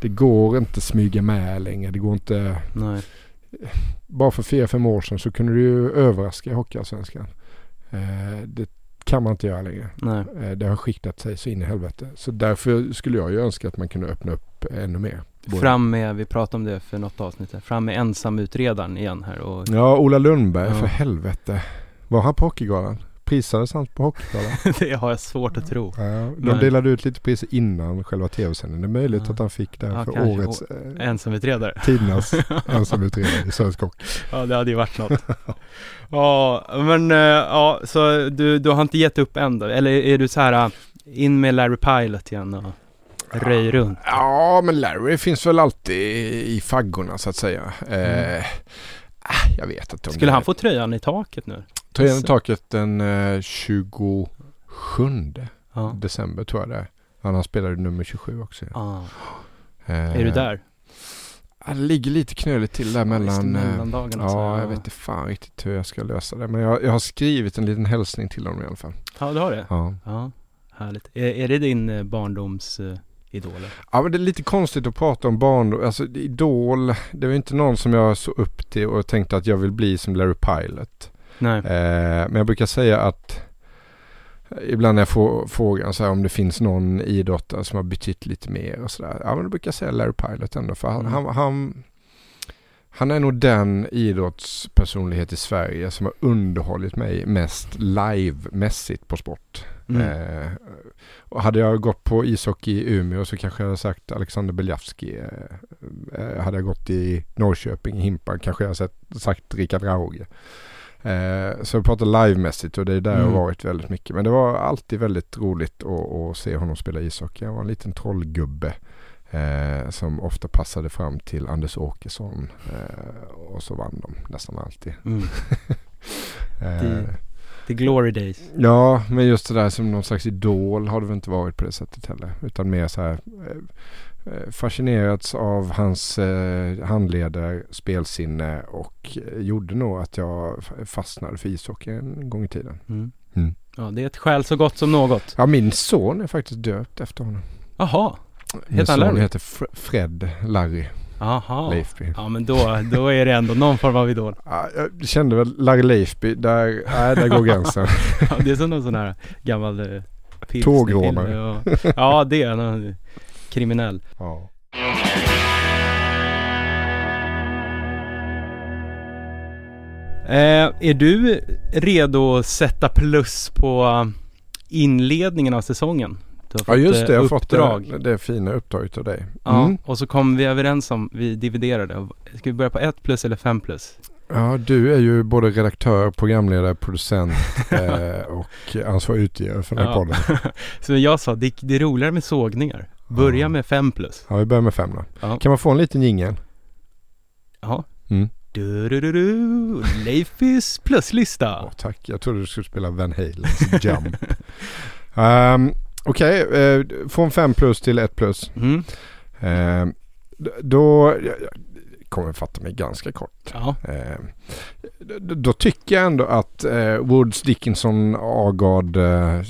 Det går inte smyga med längre. Det går inte Nej. Bara för fyra, fem år sedan så kunde du ju överraska i Hockeyallsvenskan. Eh, det kan man inte göra längre. Nej. Eh, det har skiktat sig så in i helvete. Så därför skulle jag ju önska att man kunde öppna upp ännu mer. Både- Fram med, vi pratade om det för något avsnitt här, fram med ensamutredaren igen här och Ja, Ola Lundberg Ja. för helvete. Var han på Hockeygalan? Prisades han på Hockeygalan? (laughs) det har jag svårt att tro. ja, de Nej. delade ut lite priser innan själva tv-sändningen. Det är möjligt Ja. att han fick det Ja, för kanske. årets eh, Ensamutredare. tidernas (laughs) ensamutredare i svensk hockey. Ja, det hade ju varit något. (laughs) Ja, men eh, ja, så du, du har inte gett upp än då? Eller är du så här eh, in med Larry Pilot igen och röj runt? Ja, men Larry finns väl alltid i faggorna så att säga. Eh, ah, jag vet inte Skulle han få tröjan i taket nu? Tröjan i taket den eh, 27 Ja. december tror jag det är. Han har spelat nummer 27 också. Ah. Eh, Är du där? ja, Det ligger lite knöligt till där Ja, mellan... eh, så, ja, ja. jag vet inte fan riktigt hur jag ska lösa det. Men jag, jag har skrivit en liten hälsning till honom i alla fall. Ja, du har det? Ja. Ja, härligt. Är, är det din eh, barndoms idol? eller? Ja men det är lite konstigt att prata om barndom. Alltså Idol, det var inte någon som jag såg upp till och tänkte att jag vill bli som Larry Pilot. Nej. Eh, men jag brukar säga att ibland när jag får frågan så här om det finns någon idrottare som har betytt lite mer och sådär. Ja men då brukar jag säga Larry Pilot ändå. För han, Mm. han, han, han är nog den idrottspersonlighet i Sverige som har underhållit mig mest livemässigt på sport. Mm. Eh, och hade jag gått på ishockey i Umeå så kanske jag hade sagt Alexander Beljavski. Eh, eh, hade jag gått i Norrköping i Himpan kanske jag hade sagt Rickard Rauge. Eh, så jag pratar livemässigt och det är där jag Mm. har varit väldigt mycket. Men det var alltid väldigt roligt att, att se honom spela ishockey. Han var en liten trollgubbe. Eh, som ofta passade fram till Anders Åkesson. Eh, och så vann de nästan alltid. Mm. (laughs) Eh, Det- The glory days. Ja, men just det där som någon slags idol har det väl inte varit på det sättet heller. Utan mer så här eh, eh, fascinerats av hans eh, handleder, spelsinne och gjorde nog att jag fastnade för ishockey en gång i tiden. Mm. Mm. Ja, det är ett skäl så gott som något. Ja, min son är faktiskt döpt efter honom. Jaha, Min Heter han son Larry? heter Fr- Fred Larry aha. Leifby. Ja men då, då är det ändå någon form av idol. Ja, jag kände väl Larry Leifby, där, nej, där går (laughs) gränsen. Ja, det är som någon sån här gammal eh, Tågrånare. och- Ja det är någon kriminell. ja. Eh, är du redo att sätta plus på inledningen av säsongen? Du ja, har just det. Jag har fått det, det fina uppdraget av dig. Ja, Mm. och så kom vi överens om, vi dividerade. Ska vi börja på ett plus eller fem plus? Ja, du är ju både redaktör, programledare, producent (laughs) eh, och ansvarig utgivare för den här Ja. podden. (laughs) Så jag sa, det, det är roligare med sågningar. Börja Ja. med fem plus. Ja, vi börjar med fem då. Ja. Kan man få en liten jingel? Ja. Mm. Du, du, du, du. Leifis pluslista. Åh, tack, jag trodde du skulle spela Van Halens Jump. um, (laughs) Okej, eh, från 5 plus till 1 plus. Mm. Eh, då jag, jag kommer fatta mig ganska kort. Ja. Eh, d- då tycker jag ändå att eh, Woods Dickinson Agard eh,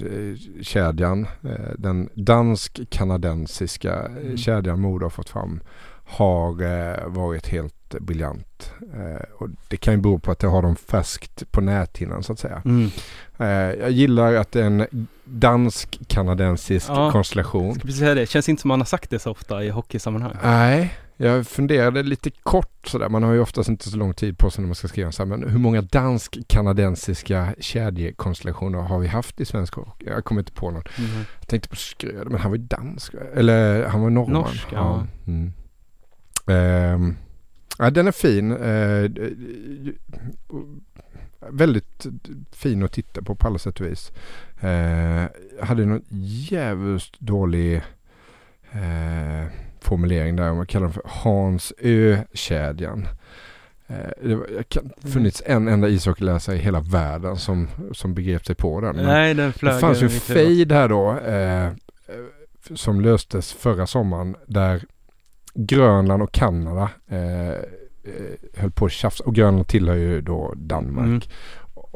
eh, den dansk-kanadensiska Mm. kedjan Modo har fått fram har varit helt briljant. Eh, och det kan ju bero på att jag har dem färskt på näthinnan så att säga. Mm. Eh, jag gillar att det är en dansk-kanadensisk Ja. konstellation. Ska precis säga det, känns inte som man har sagt det så ofta i hockeysammanhang. Nej, jag funderade lite kort sådär. Man har ju oftast inte så lång tid på sig när man ska skriva så här. Men hur många dansk-kanadensiska kedjekonstellationer har vi haft i svensk hockey? Jag kommer inte på någon. Mm. Jag tänkte på Skröder, men han var ju dansk. Eller han var norrman. Norsk, ja. Mm. Ehm, ja, den är fin. Eh, väldigt fin att titta på på alla sätt och vis. Eh, jag hade någon jävligt dålig eh, formulering där. Man kallar den för Hans Ö-kedjan. Eh, det var, jag kan funnits en enda ishockeyläsare i hela världen som, som begrep sig på den. Men- Nej, den flög det fanns ju en fade här då eh, eh, som löstes förra sommaren där Grönland och Kanada eh, eh, höll på att tjafsa och Grönland tillhör ju då Danmark. Mm.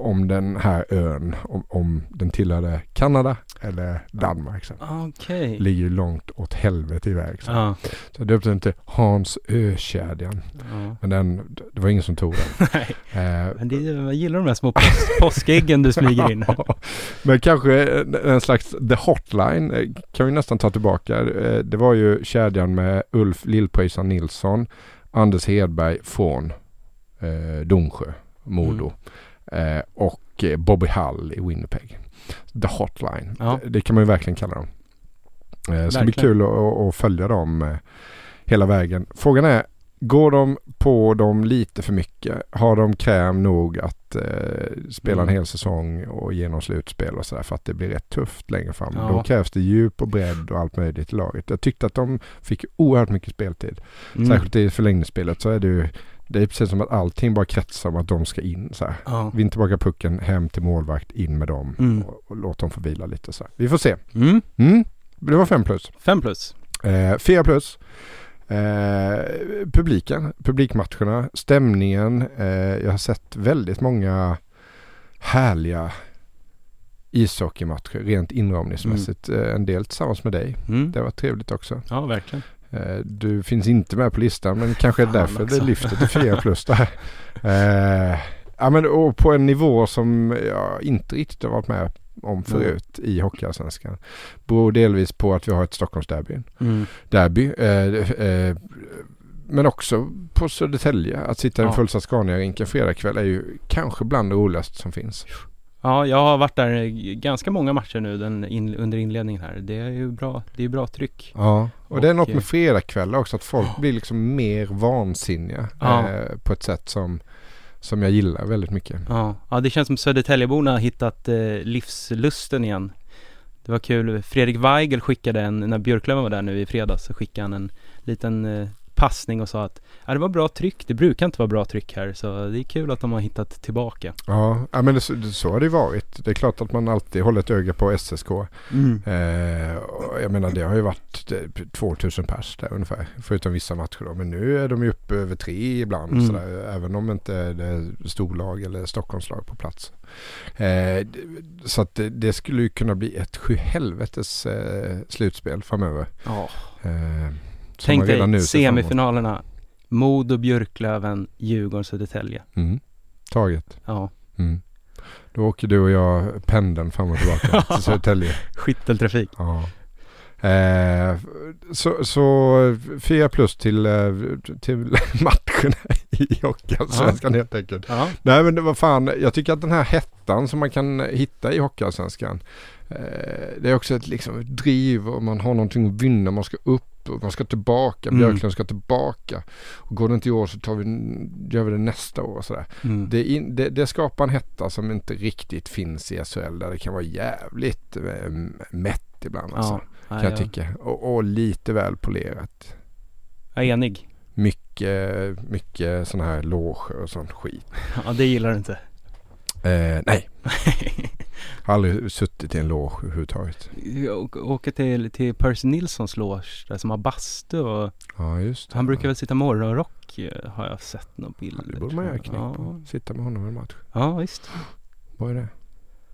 Om den här ön, om, om den tillhörde Kanada eller Danmark. Så. Okej. Ligger ju långt åt helvete iväg. Så, Ja. så jag döpte den till Hans Ö-kedjan. ja. Men den, det var ingen som tog den. (laughs) Nej, Eh, men det, jag gillar de här små pås (laughs) påskäggen du smyger in. Men kanske en- en slags The Hotline eh, kan vi nästan ta tillbaka. Eh, Det var ju kedjan med Ulf Lillpröjsarn Nilsson, Anders Hedberg från eh, Domsjö, Modo eh, och eh, Bobby Hull i Winnipeg. The Hotline. Ja. Det, det kan man ju verkligen kalla dem. Eh, Det ska bli kul att, följa dem eh, hela vägen. Frågan är, går de på dem lite för mycket? Har de kräm nog att eh, spela Mm. en hel säsong och genom slutspel och sådär för att det blir rätt tufft längre fram. Ja. Då krävs det djup och bredd och allt möjligt i laget. Jag tyckte att de fick oerhört mycket speltid. Mm. Särskilt i förlängningsspelet så är det ju det är precis som att allting bara kretsar om att de ska in. Så här. Ja. Vinn tillbaka pucken, hem till målvakt, in med dem Mm. och, och låt dem få vila lite. Så här. Vi får se. Mm. Mm. Det var fem plus. Fem plus. Eh, fyra plus. Eh, publiken, publikmatcherna, stämningen. Eh, jag har sett väldigt många härliga ishockeymatcher rent inramningsmässigt. Eh, en del tillsammans med dig. Mm. Det var trevligt också. Ja, verkligen. Eh, du finns inte med på listan men kanske (laughs) är Fan därför också. det lyfter till fyra (laughs) plus där. Eh, ja men och på en nivå som jag inte riktigt har varit med om förut i Hockeyallsvenskan. Beror delvis på att vi har ett Stockholmsderby. Mm. Derby. Eh, eh, men också på Södertälje. Att sitta i en Ja. fullsatt Scania-rink en fredagkväll är ju kanske bland det roligaste som finns. Ja, jag har varit där ganska många matcher nu den in, under inledningen här. Det är ju bra, det är bra tryck. Ja, och, det är Och, något eh, med fredagkvällar också. Att folk blir liksom mer vansinniga Ja. eh, på ett sätt som, som jag gillar väldigt mycket. Ja, ja det känns som Södertäljeborna har hittat eh, livslusten igen. Det var kul, Fredrik Weigel skickade en, när Björklöven var där nu i fredags, så skickade han en liten eh, passning och sa att ja, det var bra tryck, det brukar inte vara bra tryck här, så det är kul att de har hittat tillbaka. Ja, ja men det, så- har det varit. Det är klart att man alltid håller ett öga på SSK. Mm. Eh, och jag menar det har ju varit det, 2000 pers där ungefär. Förutom vissa matcher då. Men nu är de ju uppe över tre ibland. Mm. Sådär, även om inte det är storlag eller Stockholmslag på plats. Eh, så att det, det skulle ju kunna bli ett sjuhelvetes eh, slutspel framöver. Ja. Eh, Tänk dig semifinalerna, Modo, Björklöven, Djurgården, Södertälje. Mm. Taget. Ja, Mm. Då åker du och jag pendeln fram och tillbaka (laughs) till Södertälje. skytteltrafik. Ja. Eh, så, så fyra plus till, eh, till (laughs) matcherna i Hockeyallsvenskan helt enkelt. Ja. Nej men det var fan, jag tycker att den här hettan som man kan hitta i Hockeyallsvenskan. Eh, det är också ett liksom, driv och man har någonting att vinna, man ska upp och man ska tillbaka, Mm. Björklund ska tillbaka. Och går det inte i år så tar vi, gör vi det nästa år och sådär. Mm. Det, in, det, det skapar en hetta som inte riktigt finns i SHL där det kan vara jävligt eh, mätt ibland alltså, ja, kan jag tycka. Och, och lite väl polerat. Jag är enig. Mycket, mycket sådana här loger och sån skit. (laughs) Ja, det gillar du inte. Eh, nej, (laughs) har aldrig suttit i en loge överhuvudtaget. Åker till, till Percy Nilssons loge där som har bastu och Ja, just det. han brukar väl sitta morgonrock eh, har jag sett några bilder. Det borde man göra jag. på. Sitta med honom en match. Ja, ja visst. Vad är det?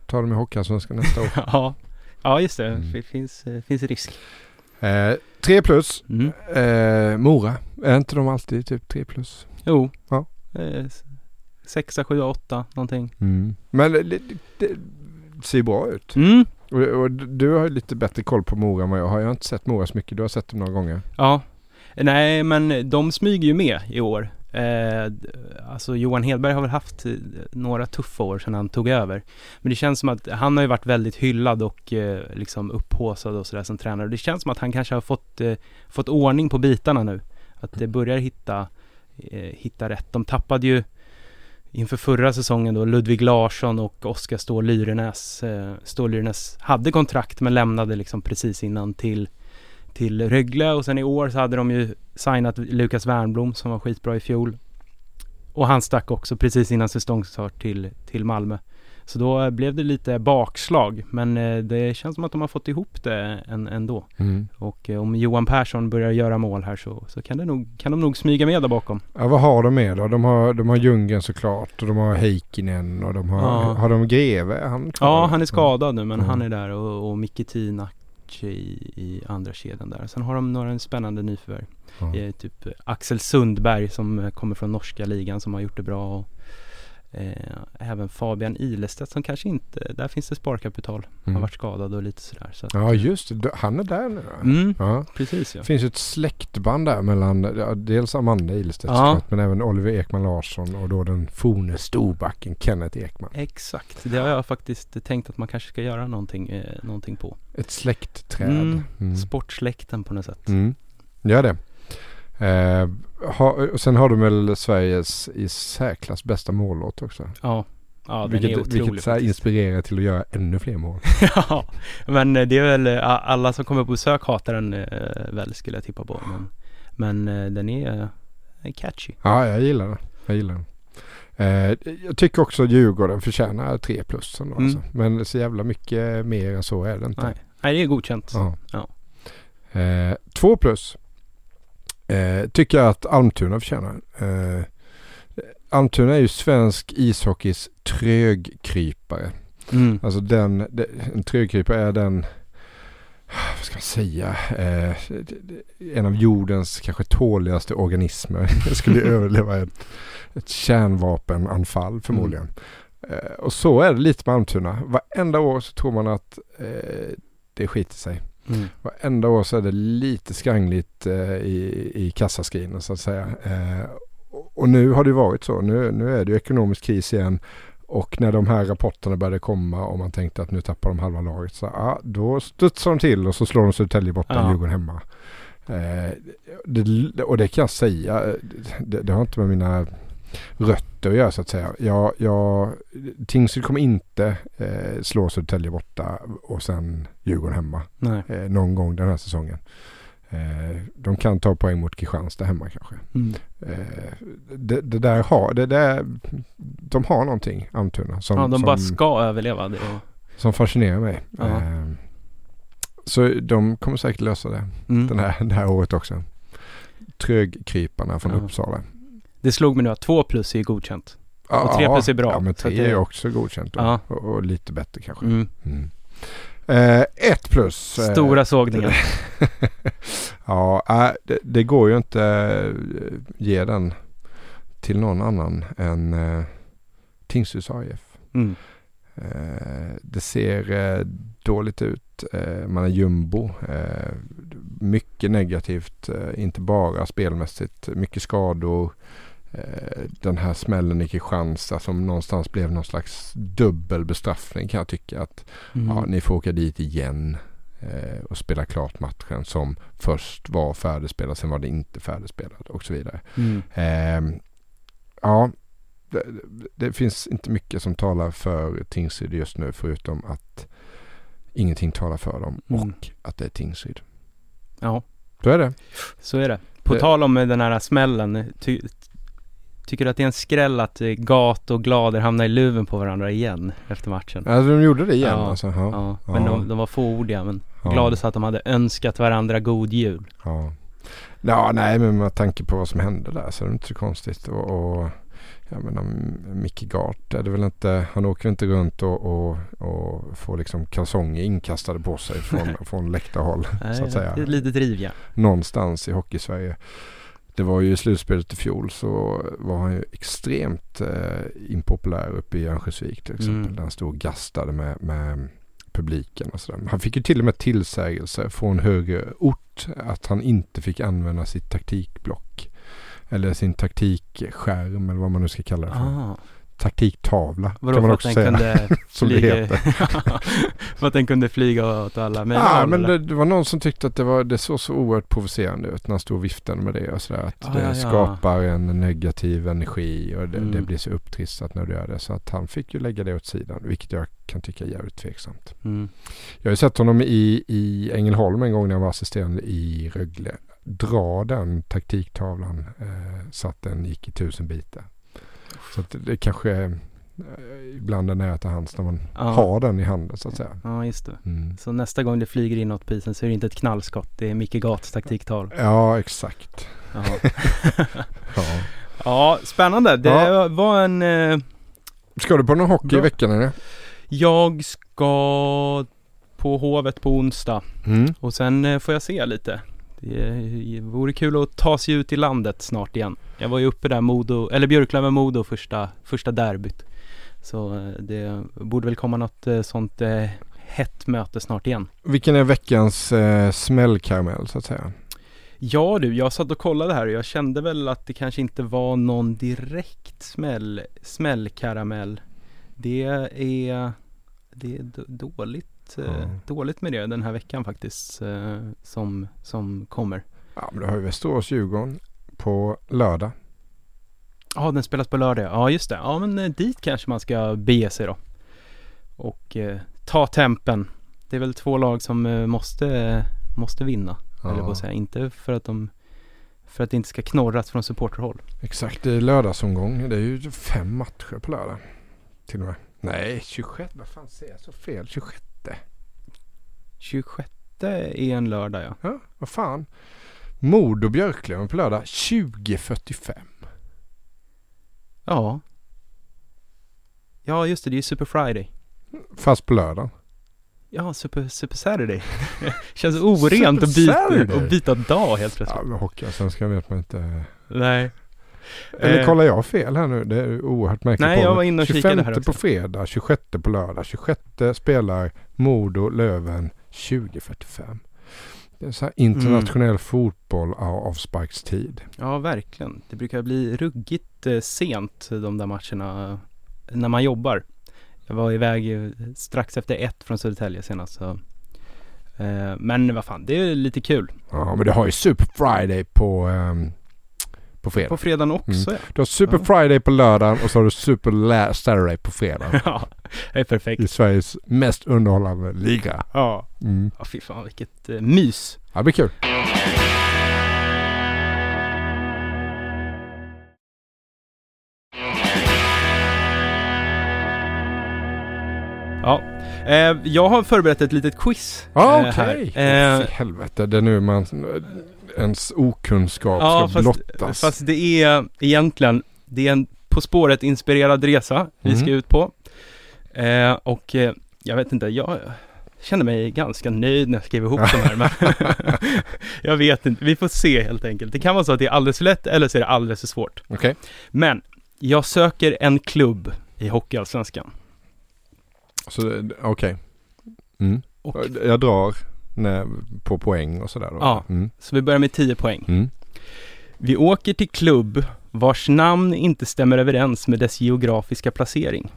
Ta dem i Hockeyallsvenskan nästa år. (laughs) ja. ja, just det. Mm. Det finns, eh, finns risk. Eh, tre plus. Mm. Eh, Mora. Är inte de alltid typ tre plus? Jo. Ja. Eh, sexa, sjua, åtta någonting. Men det, det, det ser bra ut. Mm. Och, och du har lite bättre koll på Mora än vad jag har. Jag har inte sett Mora så mycket. Du har sett dem några gånger. Ja. Nej, men de smyger ju med i år. Eh, alltså Johan Hedberg har väl haft eh, några tuffa år sedan han tog över. Men det känns som att han har ju varit väldigt hyllad och eh, liksom upphaussad och sådär som tränare. Det känns som att han kanske har fått, eh, fått ordning på bitarna nu. Att det börjar hitta, eh, hitta rätt. De tappade ju inför förra säsongen då Ludvig Larsson och Oskar Ståhl Lyrenäs. Eh, Ståhl Lyrenäs hade kontrakt men lämnade liksom precis innan till till Rögle och sen i år så hade de ju signat Lukas Wernblom som var skitbra i fjol. Och han stack också precis innan säsongstart till, till Malmö. Så då blev det lite bakslag men eh, det känns som att de har fått ihop det ändå. Och eh, om Johan Persson börjar göra mål här så, så kan, det nog, kan de nog smyga med där bakom. Ja, vad har de med då? De har, de har Ljunggren såklart och de har Heikkinen och de har, Ja. har de Greve? Han? Ja, han är skadad nu men Mm. han är där och, och Micke Tinac i, i andra kedjan där. Sen har de några spännande nyförvärv. Ja. Eh, typ eh, Axel Sundberg som eh, kommer från norska ligan som har gjort det bra. Och, eh, även Fabian Ilestedt som kanske inte, där finns det sparkapital. Har Mm. varit skadad och lite sådär. Så Ja just det, han är där nu. Mm, Ja. precis ja. Finns ju ett släktband där mellan dels Amanda Ilestedt Ja. såklart, men även Oliver Ekman Larsson och då den forne storbacken Kenneth Ekman. Exakt, det har jag faktiskt tänkt att man kanske ska göra någonting, eh, någonting på. Ett släktträd. Mm. Mm. Sportsläkten på något sätt. Mm. Gör det. Eh, ha, och sen har de väl Sveriges i särklass bästa mållåt också. Ja, ja vilket är otrolig vilket så här inspirerar till att göra ännu fler mål. (laughs) ja, men eh, det är väl eh, alla som kommer på besök hatar den eh, väl skulle jag tippa på. Men, men den är catchy. Ja, jag gillar den. Jag gillar den. Eh, jag tycker också att Djurgården förtjänar 3 plus. ändå, Mm. Alltså. Men så jävla mycket mer än så är det inte. Nej, Nej det är godkänt. Ja. Ja. Eh, två plus. Eh, tycker jag att Almtuna förtjänar. Eh, Almtuna är ju svensk ishockeys trögkrypare. Mm. Alltså den, de- en trögkrypare är den, vad ska man säga, eh, en av jordens kanske tåligaste organismer. (laughs) Jag skulle (laughs) överleva ett, ett kärnvapenanfall förmodligen. Eh, och så är det lite med Almtuna. Varenda år så tror man att eh, det skiter sig. Mm. Varenda år så är det lite skrangligt eh, i, i kassaskrinet så att säga. Eh, och- nu har det varit så. Nu, nu är det ju ekonomisk kris igen. Och när de här rapporterna började komma och man tänkte att nu tappar de halva laget. Så ja, då studsar de till och så slår de Södertälje borta Ja. Djurgården hemma. Eh, det, och det kan jag säga. Det, det har inte med mina rötter att göra så att säga. Jag, jag, Tingsryd kommer inte eh, slå Södertälje borta och sen Djurgården hemma eh, någon gång den här säsongen. Eh, de kan ta poäng mot Kristianstad hemma kanske. Mm. Eh, det, det där har, det där, de har någonting Almtuna som, Ja, de som, bara ska överleva. Det som fascinerar mig. Eh, så de kommer säkert lösa det mm. den här, det här året också. Trögkryparna från Ja. Uppsala. Det slog mig nu att två plus är godkänt. Och tre Ja, plus är bra. Ja men tre det- är också godkänt då. Ja. Och, och lite bättre kanske. Mm. Mm. Eh, ett plus. eh, Stora sågningar. (laughs) ja, äh, det, det går ju inte eh, ge den till någon annan än uh, Tingsryds AIF. Mm. Eh, det ser dåligt ut. Man är jumbo. Mycket negativt. eh, inte bara spelmässigt. Mycket skador. Eh, den här smällen i Kristianstad som någonstans blev någon slags dubbel bestraffning kan jag tycka. att Mm. Ja, ni får åka dit igen. eh, och spela klart matchen som först var färdigspelad, sen var det inte färdigspelad och så vidare. Mm. Eh, ja, det, det, finns inte mycket som talar för Tingsryd just nu förutom att ingenting talar för dem Mm. och att det är Tingsryd. Ja, Så är det. så är det. På Det- tal om eh, den här smällen. Ty, tycker du att det är en skräll att eh, Gat och Glader hamnar i luven på varandra igen efter matchen? Alltså de gjorde det igen Ja, alltså. Ja, Ja, ja. men de, de var fåordiga. Men Ja. Glader sa att de hade önskat varandra god jul. ja. ja, nej men med tanke på vad som hände där så är det inte så konstigt. Och, och jag menar Micke Gart är det väl inte, han åker inte runt och, och, och får liksom kalsonger inkastade på sig från, (laughs) från läktarhåll så att säga. Ett litet riv ja. någonstans i Hockeysverige. Det var ju i slutspelet i fjol så var han ju extremt eh, impopulär uppe i Örnsköldsvik till exempel. Mm. Där han stod och gastade med, med publiken och sådär. Han fick ju till och med tillsägelse från högre ort att han inte fick använda sitt taktikblock. Eller sin taktikskärm eller vad man nu ska kalla det för. Ah, Taktiktavla vadå kan man också säga. kunde (laughs) som det heter. (laughs) för att den kunde flyga åt alla möjliga håll, men det, det var någon som tyckte att det, var, det såg så oerhört provocerande ut när han stod och viftade med det och sådär. Att Ja, det ja, ja. skapar en negativ energi och det, Mm. det blir så upptrissat när du gör det. Så att han fick ju lägga det åt sidan, vilket jag kan tycka är jävligt tveksamt. Mm. Jag har ju sett honom i, i Ängelholm en gång när jag var assisterande i Rögle. Dra den taktiktavlan eh, så att den gick i tusen bitar. Så att det, kanske är eh, ibland är nära till hands när man Ja. har den i handen så att säga. Ja, just det. Mm. Så nästa gång det flyger inåt på isen så är det inte ett knallskott. Det är Micke Gats taktiktal. Ja, exakt. (laughs) Ja. ja, spännande. Det Ja. var en... Eh, Ska du på någon hockey Bra. i veckan eller? jag ska på Hovet på onsdag Mm. och sen eh, får jag se lite. Det vore kul att ta sig ut i landet snart igen. Jag var ju uppe där Modo, eller Björklöven-Modo första, första derbyt. Så eh, det borde väl komma något eh, sånt eh, hett möte snart igen. Vilken är veckans eh, smällkaramell så att säga? Ja du, jag satt och kollade här och jag kände väl att det kanske inte var någon direkt smäll, smällkaramell. Det är, det är dåligt, eh, Ja. dåligt med det den här veckan faktiskt eh, som, som kommer. Ja men du har ju Västerås-Djurgården på lördag. Ja, den spelas på lördag. Ja, just det. Ja, men eh, dit kanske man ska bege sig då. Och eh, ta tempen. Det är väl två lag som eh, måste, måste vinna. Ja. Eller att säga. Inte för att de för att det inte ska knorras från supporterhåll. Exakt, det är lördagsomgång. Det är ju fem matcher på lördag. Till och med. Nej, 26. Vad fan säger jag så fel? 26. 26 är en lördag ja. Ja, vad fan. Modo Björklöven på lördag 20.45. Ja. Ja, just det. Det är ju Super Friday. Fast på lördag. Ja, Super, super Saturday. (laughs) Känns orent att byta, att byta dag helt Ja, plötsligt. men Hockeyallsvenskan vet man inte. Nej. Eller Eh, kollar jag fel här nu? Det är oerhört märkligt. Nej, på jag var inne och 25 kikade här på också. fredag, 26 på lördag. 26 spelar Modo Löven 20.45. Det är så här internationell Mm. fotboll av avsparkstid. Ja, verkligen. Det brukar bli ruggigt eh, sent de där matcherna eh, när man jobbar. Jag var iväg eh, strax efter ett från Södertälje senast. Så. Eh, men vad fan, det är lite kul. Ja, men du har ju Super Friday på, ehm, på fredag. På fredagen också ja. Du har Super. Friday på lördagen och så har du Super Saturday på fredag. (laughs) Ja, det är perfekt. I Sveriges mest underhållande liga. Ja, Mm. ja fy fan vilket eh, mys. Ja, det blir kul. Ja, eh, jag har förberett ett litet quiz. Ja, eh, här. okej. Eh, Åh, för helvete, det är nu man ens okunskap Ja, ska fast, blottas. fast det är egentligen, det är en På spåret inspirerad resa vi ska Mm. ut på. Eh, och eh, jag vet inte, jag känner mig ganska nöjd när jag skrev ihop de här. Men (laughs) jag vet inte, vi får se helt enkelt. Det kan vara så att det är alldeles för lätt eller så är det alldeles för svårt. Okej. Men jag söker en klubb i Hockeyallsvenskan. Så det- okej. Mm. Och, Jag drar på poäng och sådär. Ja, mm. så vi börjar med 10 poäng. Mm. Vi åker till klubb vars namn inte stämmer överens med dess geografiska placering.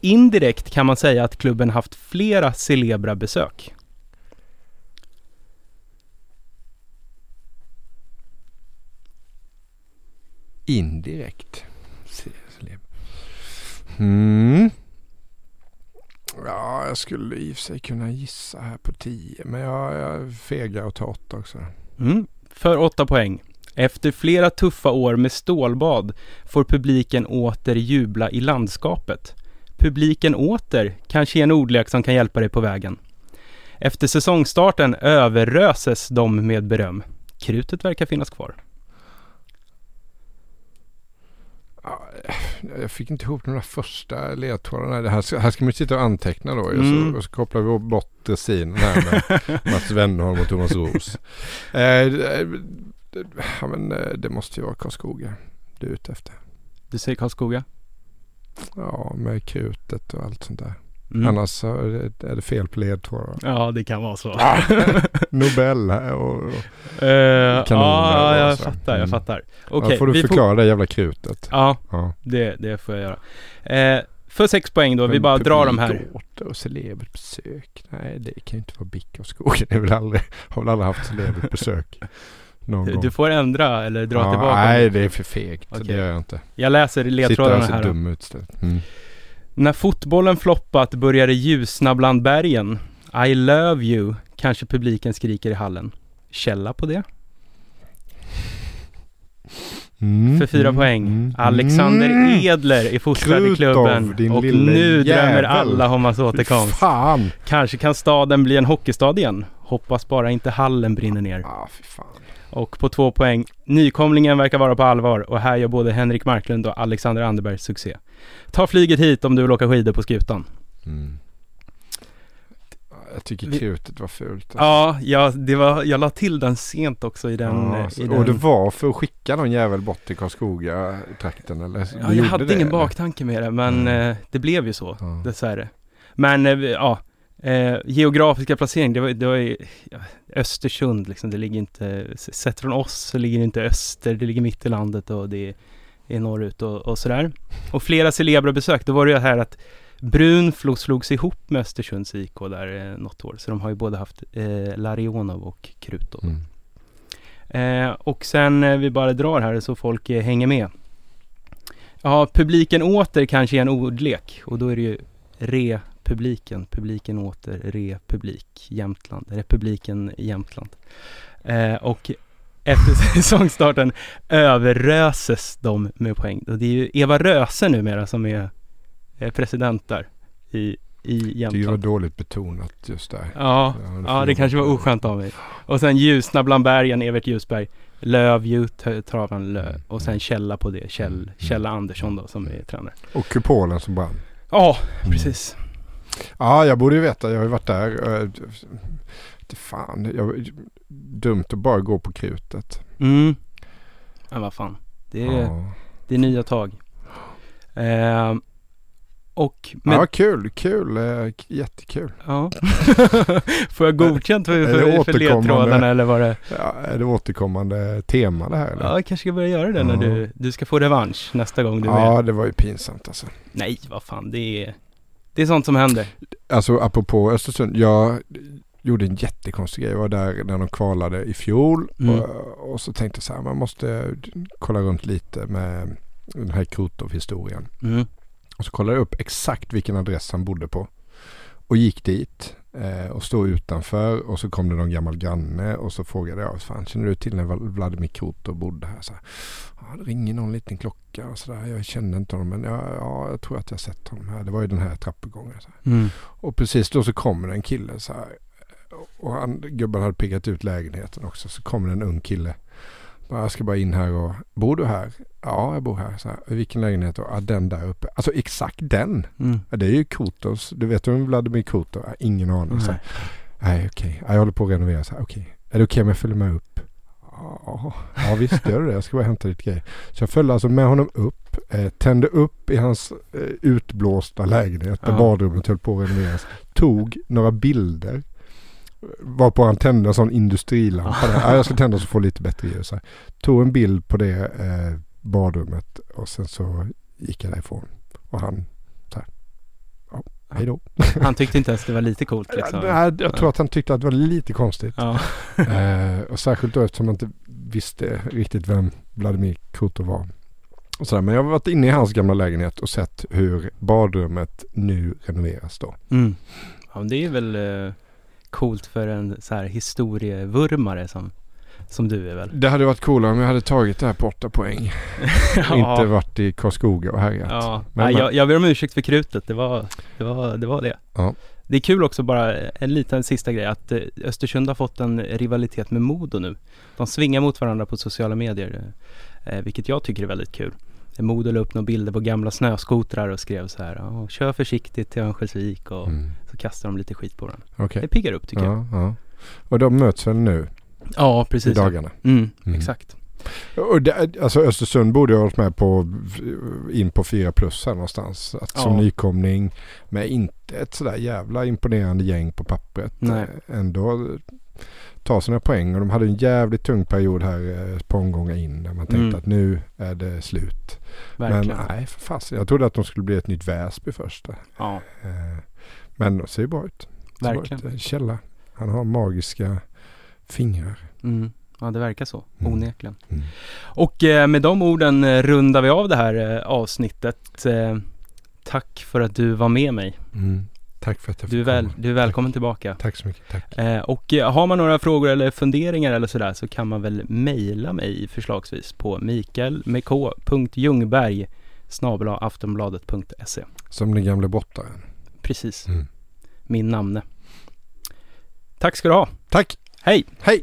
Indirekt kan man säga att klubben haft flera celebra besök. Indirekt. Mm. Jag skulle i och för sig kunna gissa här på 10. Men jag, jag fegar och tar 8 också. Mm. För åtta poäng. Efter flera tuffa år med stålbad får publiken åter jubla i landskapet. Publiken åter kanske är en ordlek som kan hjälpa dig på vägen. Efter säsongstarten överröses de med beröm. Krutet verkar finnas kvar. Ja, jag fick inte ihop de där första ledtrådarna. Det här, ska, här ska man sitta och anteckna då. Mm. Och, så, och så kopplar vi bort dressinen här med (laughs) Mats Wennerholm och Thomas Roos. Eh, eh, ja, men, eh, det måste ju vara Karlskoga du är ute efter. Du säger Karlskoga? Ja, med krutet och allt sånt där. Mm. Annars är det, fel på ledtrådar. Ja, det kan vara så. (laughs) Nobel här och... och Eh, Kanoner ja, och jag så. fattar, jag Mm. fattar. Okej, Okej, får du vi förklara det jävla krutet. Ja, Ja. det, det får jag göra. Eh, för sex poäng då, vi bara drar de här. Och celebert besök. Nej, det kan ju inte vara Bick och skogen. Det är väl aldrig, har väl aldrig haft celebert besök. (laughs) Någon Du, gång. du får ändra eller dra ja, tillbaka. Nej, det är för fegt. Okej. Det gör jag inte. Jag läser Sitter ledtrådarna och ser här. då. dum ut. Mm. När fotbollen floppat börjar det ljusna bland bergen. I love you, kanske publiken skriker i hallen. Källa på det? Mm, För fyra mm, poäng. mm, Alexander mm. Edler är fostrad i klubben. din Och nu drömmer jävel. alla om hans återkomst. Fan! Kanske kan staden bli en hockeystad igen. Hoppas bara inte hallen brinner ner. Ah, fy fan. Och på två poäng. Nykomlingen verkar vara på allvar och här gör både Henrik Marklund och Alexander Anderberg succé. Ta flyget hit om du vill åka skidor på skutan. Mm. Jag tycker krutet var fult. alltså. Ja, ja det var, jag la till den sent också i den. Ja, i och den. det var för att skicka någon jävel bort till Karlskoga trakten eller? Ja, jag hade det, ingen eller? baktanke med det, men Mm. eh, det blev ju så, Ja. dessvärre. Men eh, ja, eh, geografiska placering, det var, det var Östersund liksom, det ligger inte, sett från oss så ligger det inte öster, det ligger mitt i landet och det är norrut och, och sådär. Och flera celebra besök, då var det ju här att Brunflo slogs ihop med Östersunds IK där eh, något år, så de har ju både haft eh, Larionov och Krutov. Mm. Eh, och sen eh, vi bara drar här så folk eh, hänger med. Ja, publiken åter kanske är en ordlek och då är det ju republiken, publiken åter, republik, Jämtland, republiken Jämtland. Eh, och efter (laughs) säsongstarten överröses de med poäng. Och det är ju Eva Röse numera som är eh, president där i, i tycker det var Jämtland. dåligt betonat just där. Ja, Ja, det kanske var oskönt av mig. Och sen Ljusna bland bergen, Evert Ljusberg. Lövju, t- travan Lö. Och sen Källa på det, Kjell, Källa Andersson då som är tränare. Och kupolen som brann. Ja, Mm. precis. Ja, jag borde ju veta. Jag har ju varit där. Eh, Det fan, jag, dumt att bara gå på krutet. Mm. Men vad fan. Det är, Ja. det är nya tag. Eh, och med, ja, kul, kul, eh, jättekul. ja. (laughs) Får jag godkänt för, för, för ledtrådarna eller var det? Ja, är det återkommande tema det här eller? Ja, jag kanske ska börja göra det när Ja. du, du ska få revansch nästa gång du är med. Ja, det var ju pinsamt alltså. Nej, vad fan. Det är, det är sånt som händer. Alltså apropå Östersund, jag gjorde en jättekonstig grej. Jag var där när de kvalade i fjol Mm. och, och så tänkte jag så här, man måste kolla runt lite med den här Krutov-historien. Mm. Och så kollade jag upp exakt vilken adress han bodde på. Och gick dit eh, och stod utanför och så kom det någon gammal granne och så frågade jag, fan känner du till när Vladimir Krutov bodde här? Så här ja, det ringer någon liten klocka och sådär. Jag kände inte honom men ja, ja, jag tror att jag sett honom här. Det var ju den här trappuppgången. Mm. Och precis då så kommer en kille så här. Och han, gubben hade piggat ut lägenheten också. Så kommer en ung kille. Jag ska bara in här och, bor du här? Ja, jag bor här. Så här Vilken lägenhet då? Ja, den där uppe. Alltså exakt den. Mm. Ja, det är ju Kotos. Du vet vem Vladimir Kotov är? Ingen aning. Så Nej. Nej, okej. Ja, Jag håller på att renovera. Så här, Okej. Är det okej om jag följer med upp? Ja, ja visst gör du det. Jag ska bara hämta lite grejer. Så jag följde alltså med honom upp. Eh, tände upp i hans eh, utblåsta lägenhet där Ja. badrummet höll på att renoveras. Tog några bilder. Varpå han tände en sån industrilampa. där. (laughs) Ja, jag ska tända så får lite bättre ljus. här. Tog en bild på det eh, badrummet och sen så gick jag därifrån. Och han så här. Ja, hej då. (laughs) Han tyckte inte ens det var lite coolt liksom. Nej, jag tror att han tyckte att det var lite konstigt. Ja. (laughs) eh, och särskilt då eftersom man inte visste riktigt vem Vladimir Krutov var. Och sådär. Men jag har varit inne i hans gamla lägenhet och sett hur badrummet nu renoveras då. Mm. Ja, men det är väl eh, coolt för en så här historievurmare som, som du är väl? Det hade varit coolare om jag hade tagit det här på åtta poäng. (laughs) Inte varit i Karlskoga och härjat. Ja, Men- Nej, men- jag, jag ber om ursäkt för krutet. Det var det. Var, det, var det. Ja. det är kul också bara, en liten sista grej, att eh, Östersund har fått en rivalitet med Modo nu. De svingar mot varandra på sociala medier, eh, vilket jag tycker är väldigt kul. Modo la upp några bilder på gamla snöskotrar och skrev så här, "Ja, kör försiktigt till Örnsköldsvik och Mm. så kastar de lite skit på varandra. Okej. Det piggar upp tycker jag. Ja, ja. Och de möts väl nu Ja, i precis. dagarna? Mm, Mm. Exakt. Och det, alltså Östersund borde ha varit med på in på 4 plus här någonstans. Att som Ja. nykomling med inte ett sådär jävla imponerande gäng på pappret. Nej. Ändå ta sina poäng och de hade en jävligt tung period här eh, ett par omgångar in. Där man tänkte Mm. att nu är det slut. Verkligen. Men nej för fasen. Jag trodde att de skulle bli ett nytt Väsby först. ja, Eh, Men det ser ju bra ut. Bra verkligen. ut. Källa. Han har magiska fingrar. Mm. Ja, det verkar så. Mm. Onekligen. Mm. Och eh, med de orden eh, rundar vi av det här eh, avsnittet. Eh, tack för att du var med mig. Mm. Tack för att jag Du är, fick väl, komma. du är välkommen tillbaka. Tack så mycket. Tack. Eh, och eh, har man några frågor eller funderingar eller sådär så kan man väl mejla mig förslagsvis på mikael.ljungberg aftonbladet.se Som den gamle brottaren. Precis, Mm. min namne. Tack ska du ha. Tack! Hej! Hej!